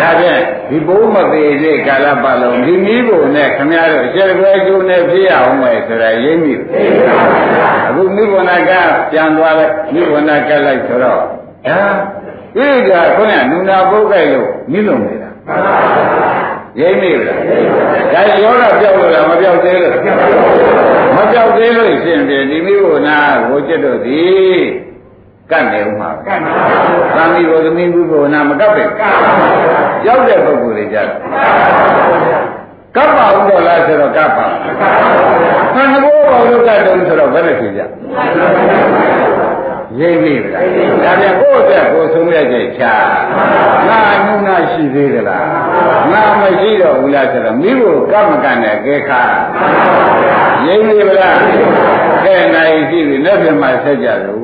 ဒါဖြင့်ဒီဘိုးမသေးတဲ့ကာလပတ်လုံးဒီမိဖို့နဲ့ခမရတို့အကျယ်ကွယ်ကျိုးနဲ့ပြရအောင်မယ်ဆိုတာရင်းမိအခုမိဘနာကပြန်သွားလိုက်မိဘနာကလိုက်ဆိုတော့ ဟာဒီကခုနကနုနာပုတ်ကြိုက်လို့မိလုံးနေတာရိမ့်မိလားဒါရောတော့ပြောက်လို့လားမပြောက်သေးလို့မပြောက်သေးလို့ရှင်ပြန်ဒီမိဖို့နာကိုจิตတို့သည်ကတ်နေဦးမှာကတ်နေပါဘူးသာမီဘုသမီးဘုဘောနာမကတ်ပဲကတ်ရောက်တဲ့ပုဂ္ဂိုလ်တွေကြတယ်ကပ်ပါဦးတော့လားဆိုတော့ကပ်ပါခန္ဓာဘောဘာလို့ကတ်တုံးဆိုတော့ဘယ်နဲ့ဖြစ်ကြ ရိပ်ပြီလားဒါပြန်ကိုယ့်အတွက်ကိုယ်ဆုံးရတဲ့ချာငါနုနာရှိသေးသလားငါမရှိတော့ဘူးလားဆိုတော့မိဖို့ကမ္မကံနဲ့ကဲခါရိပ်ပြီလားကဲနိုင်ရှိပြီလက်ပြမှာဆက်ကြလို့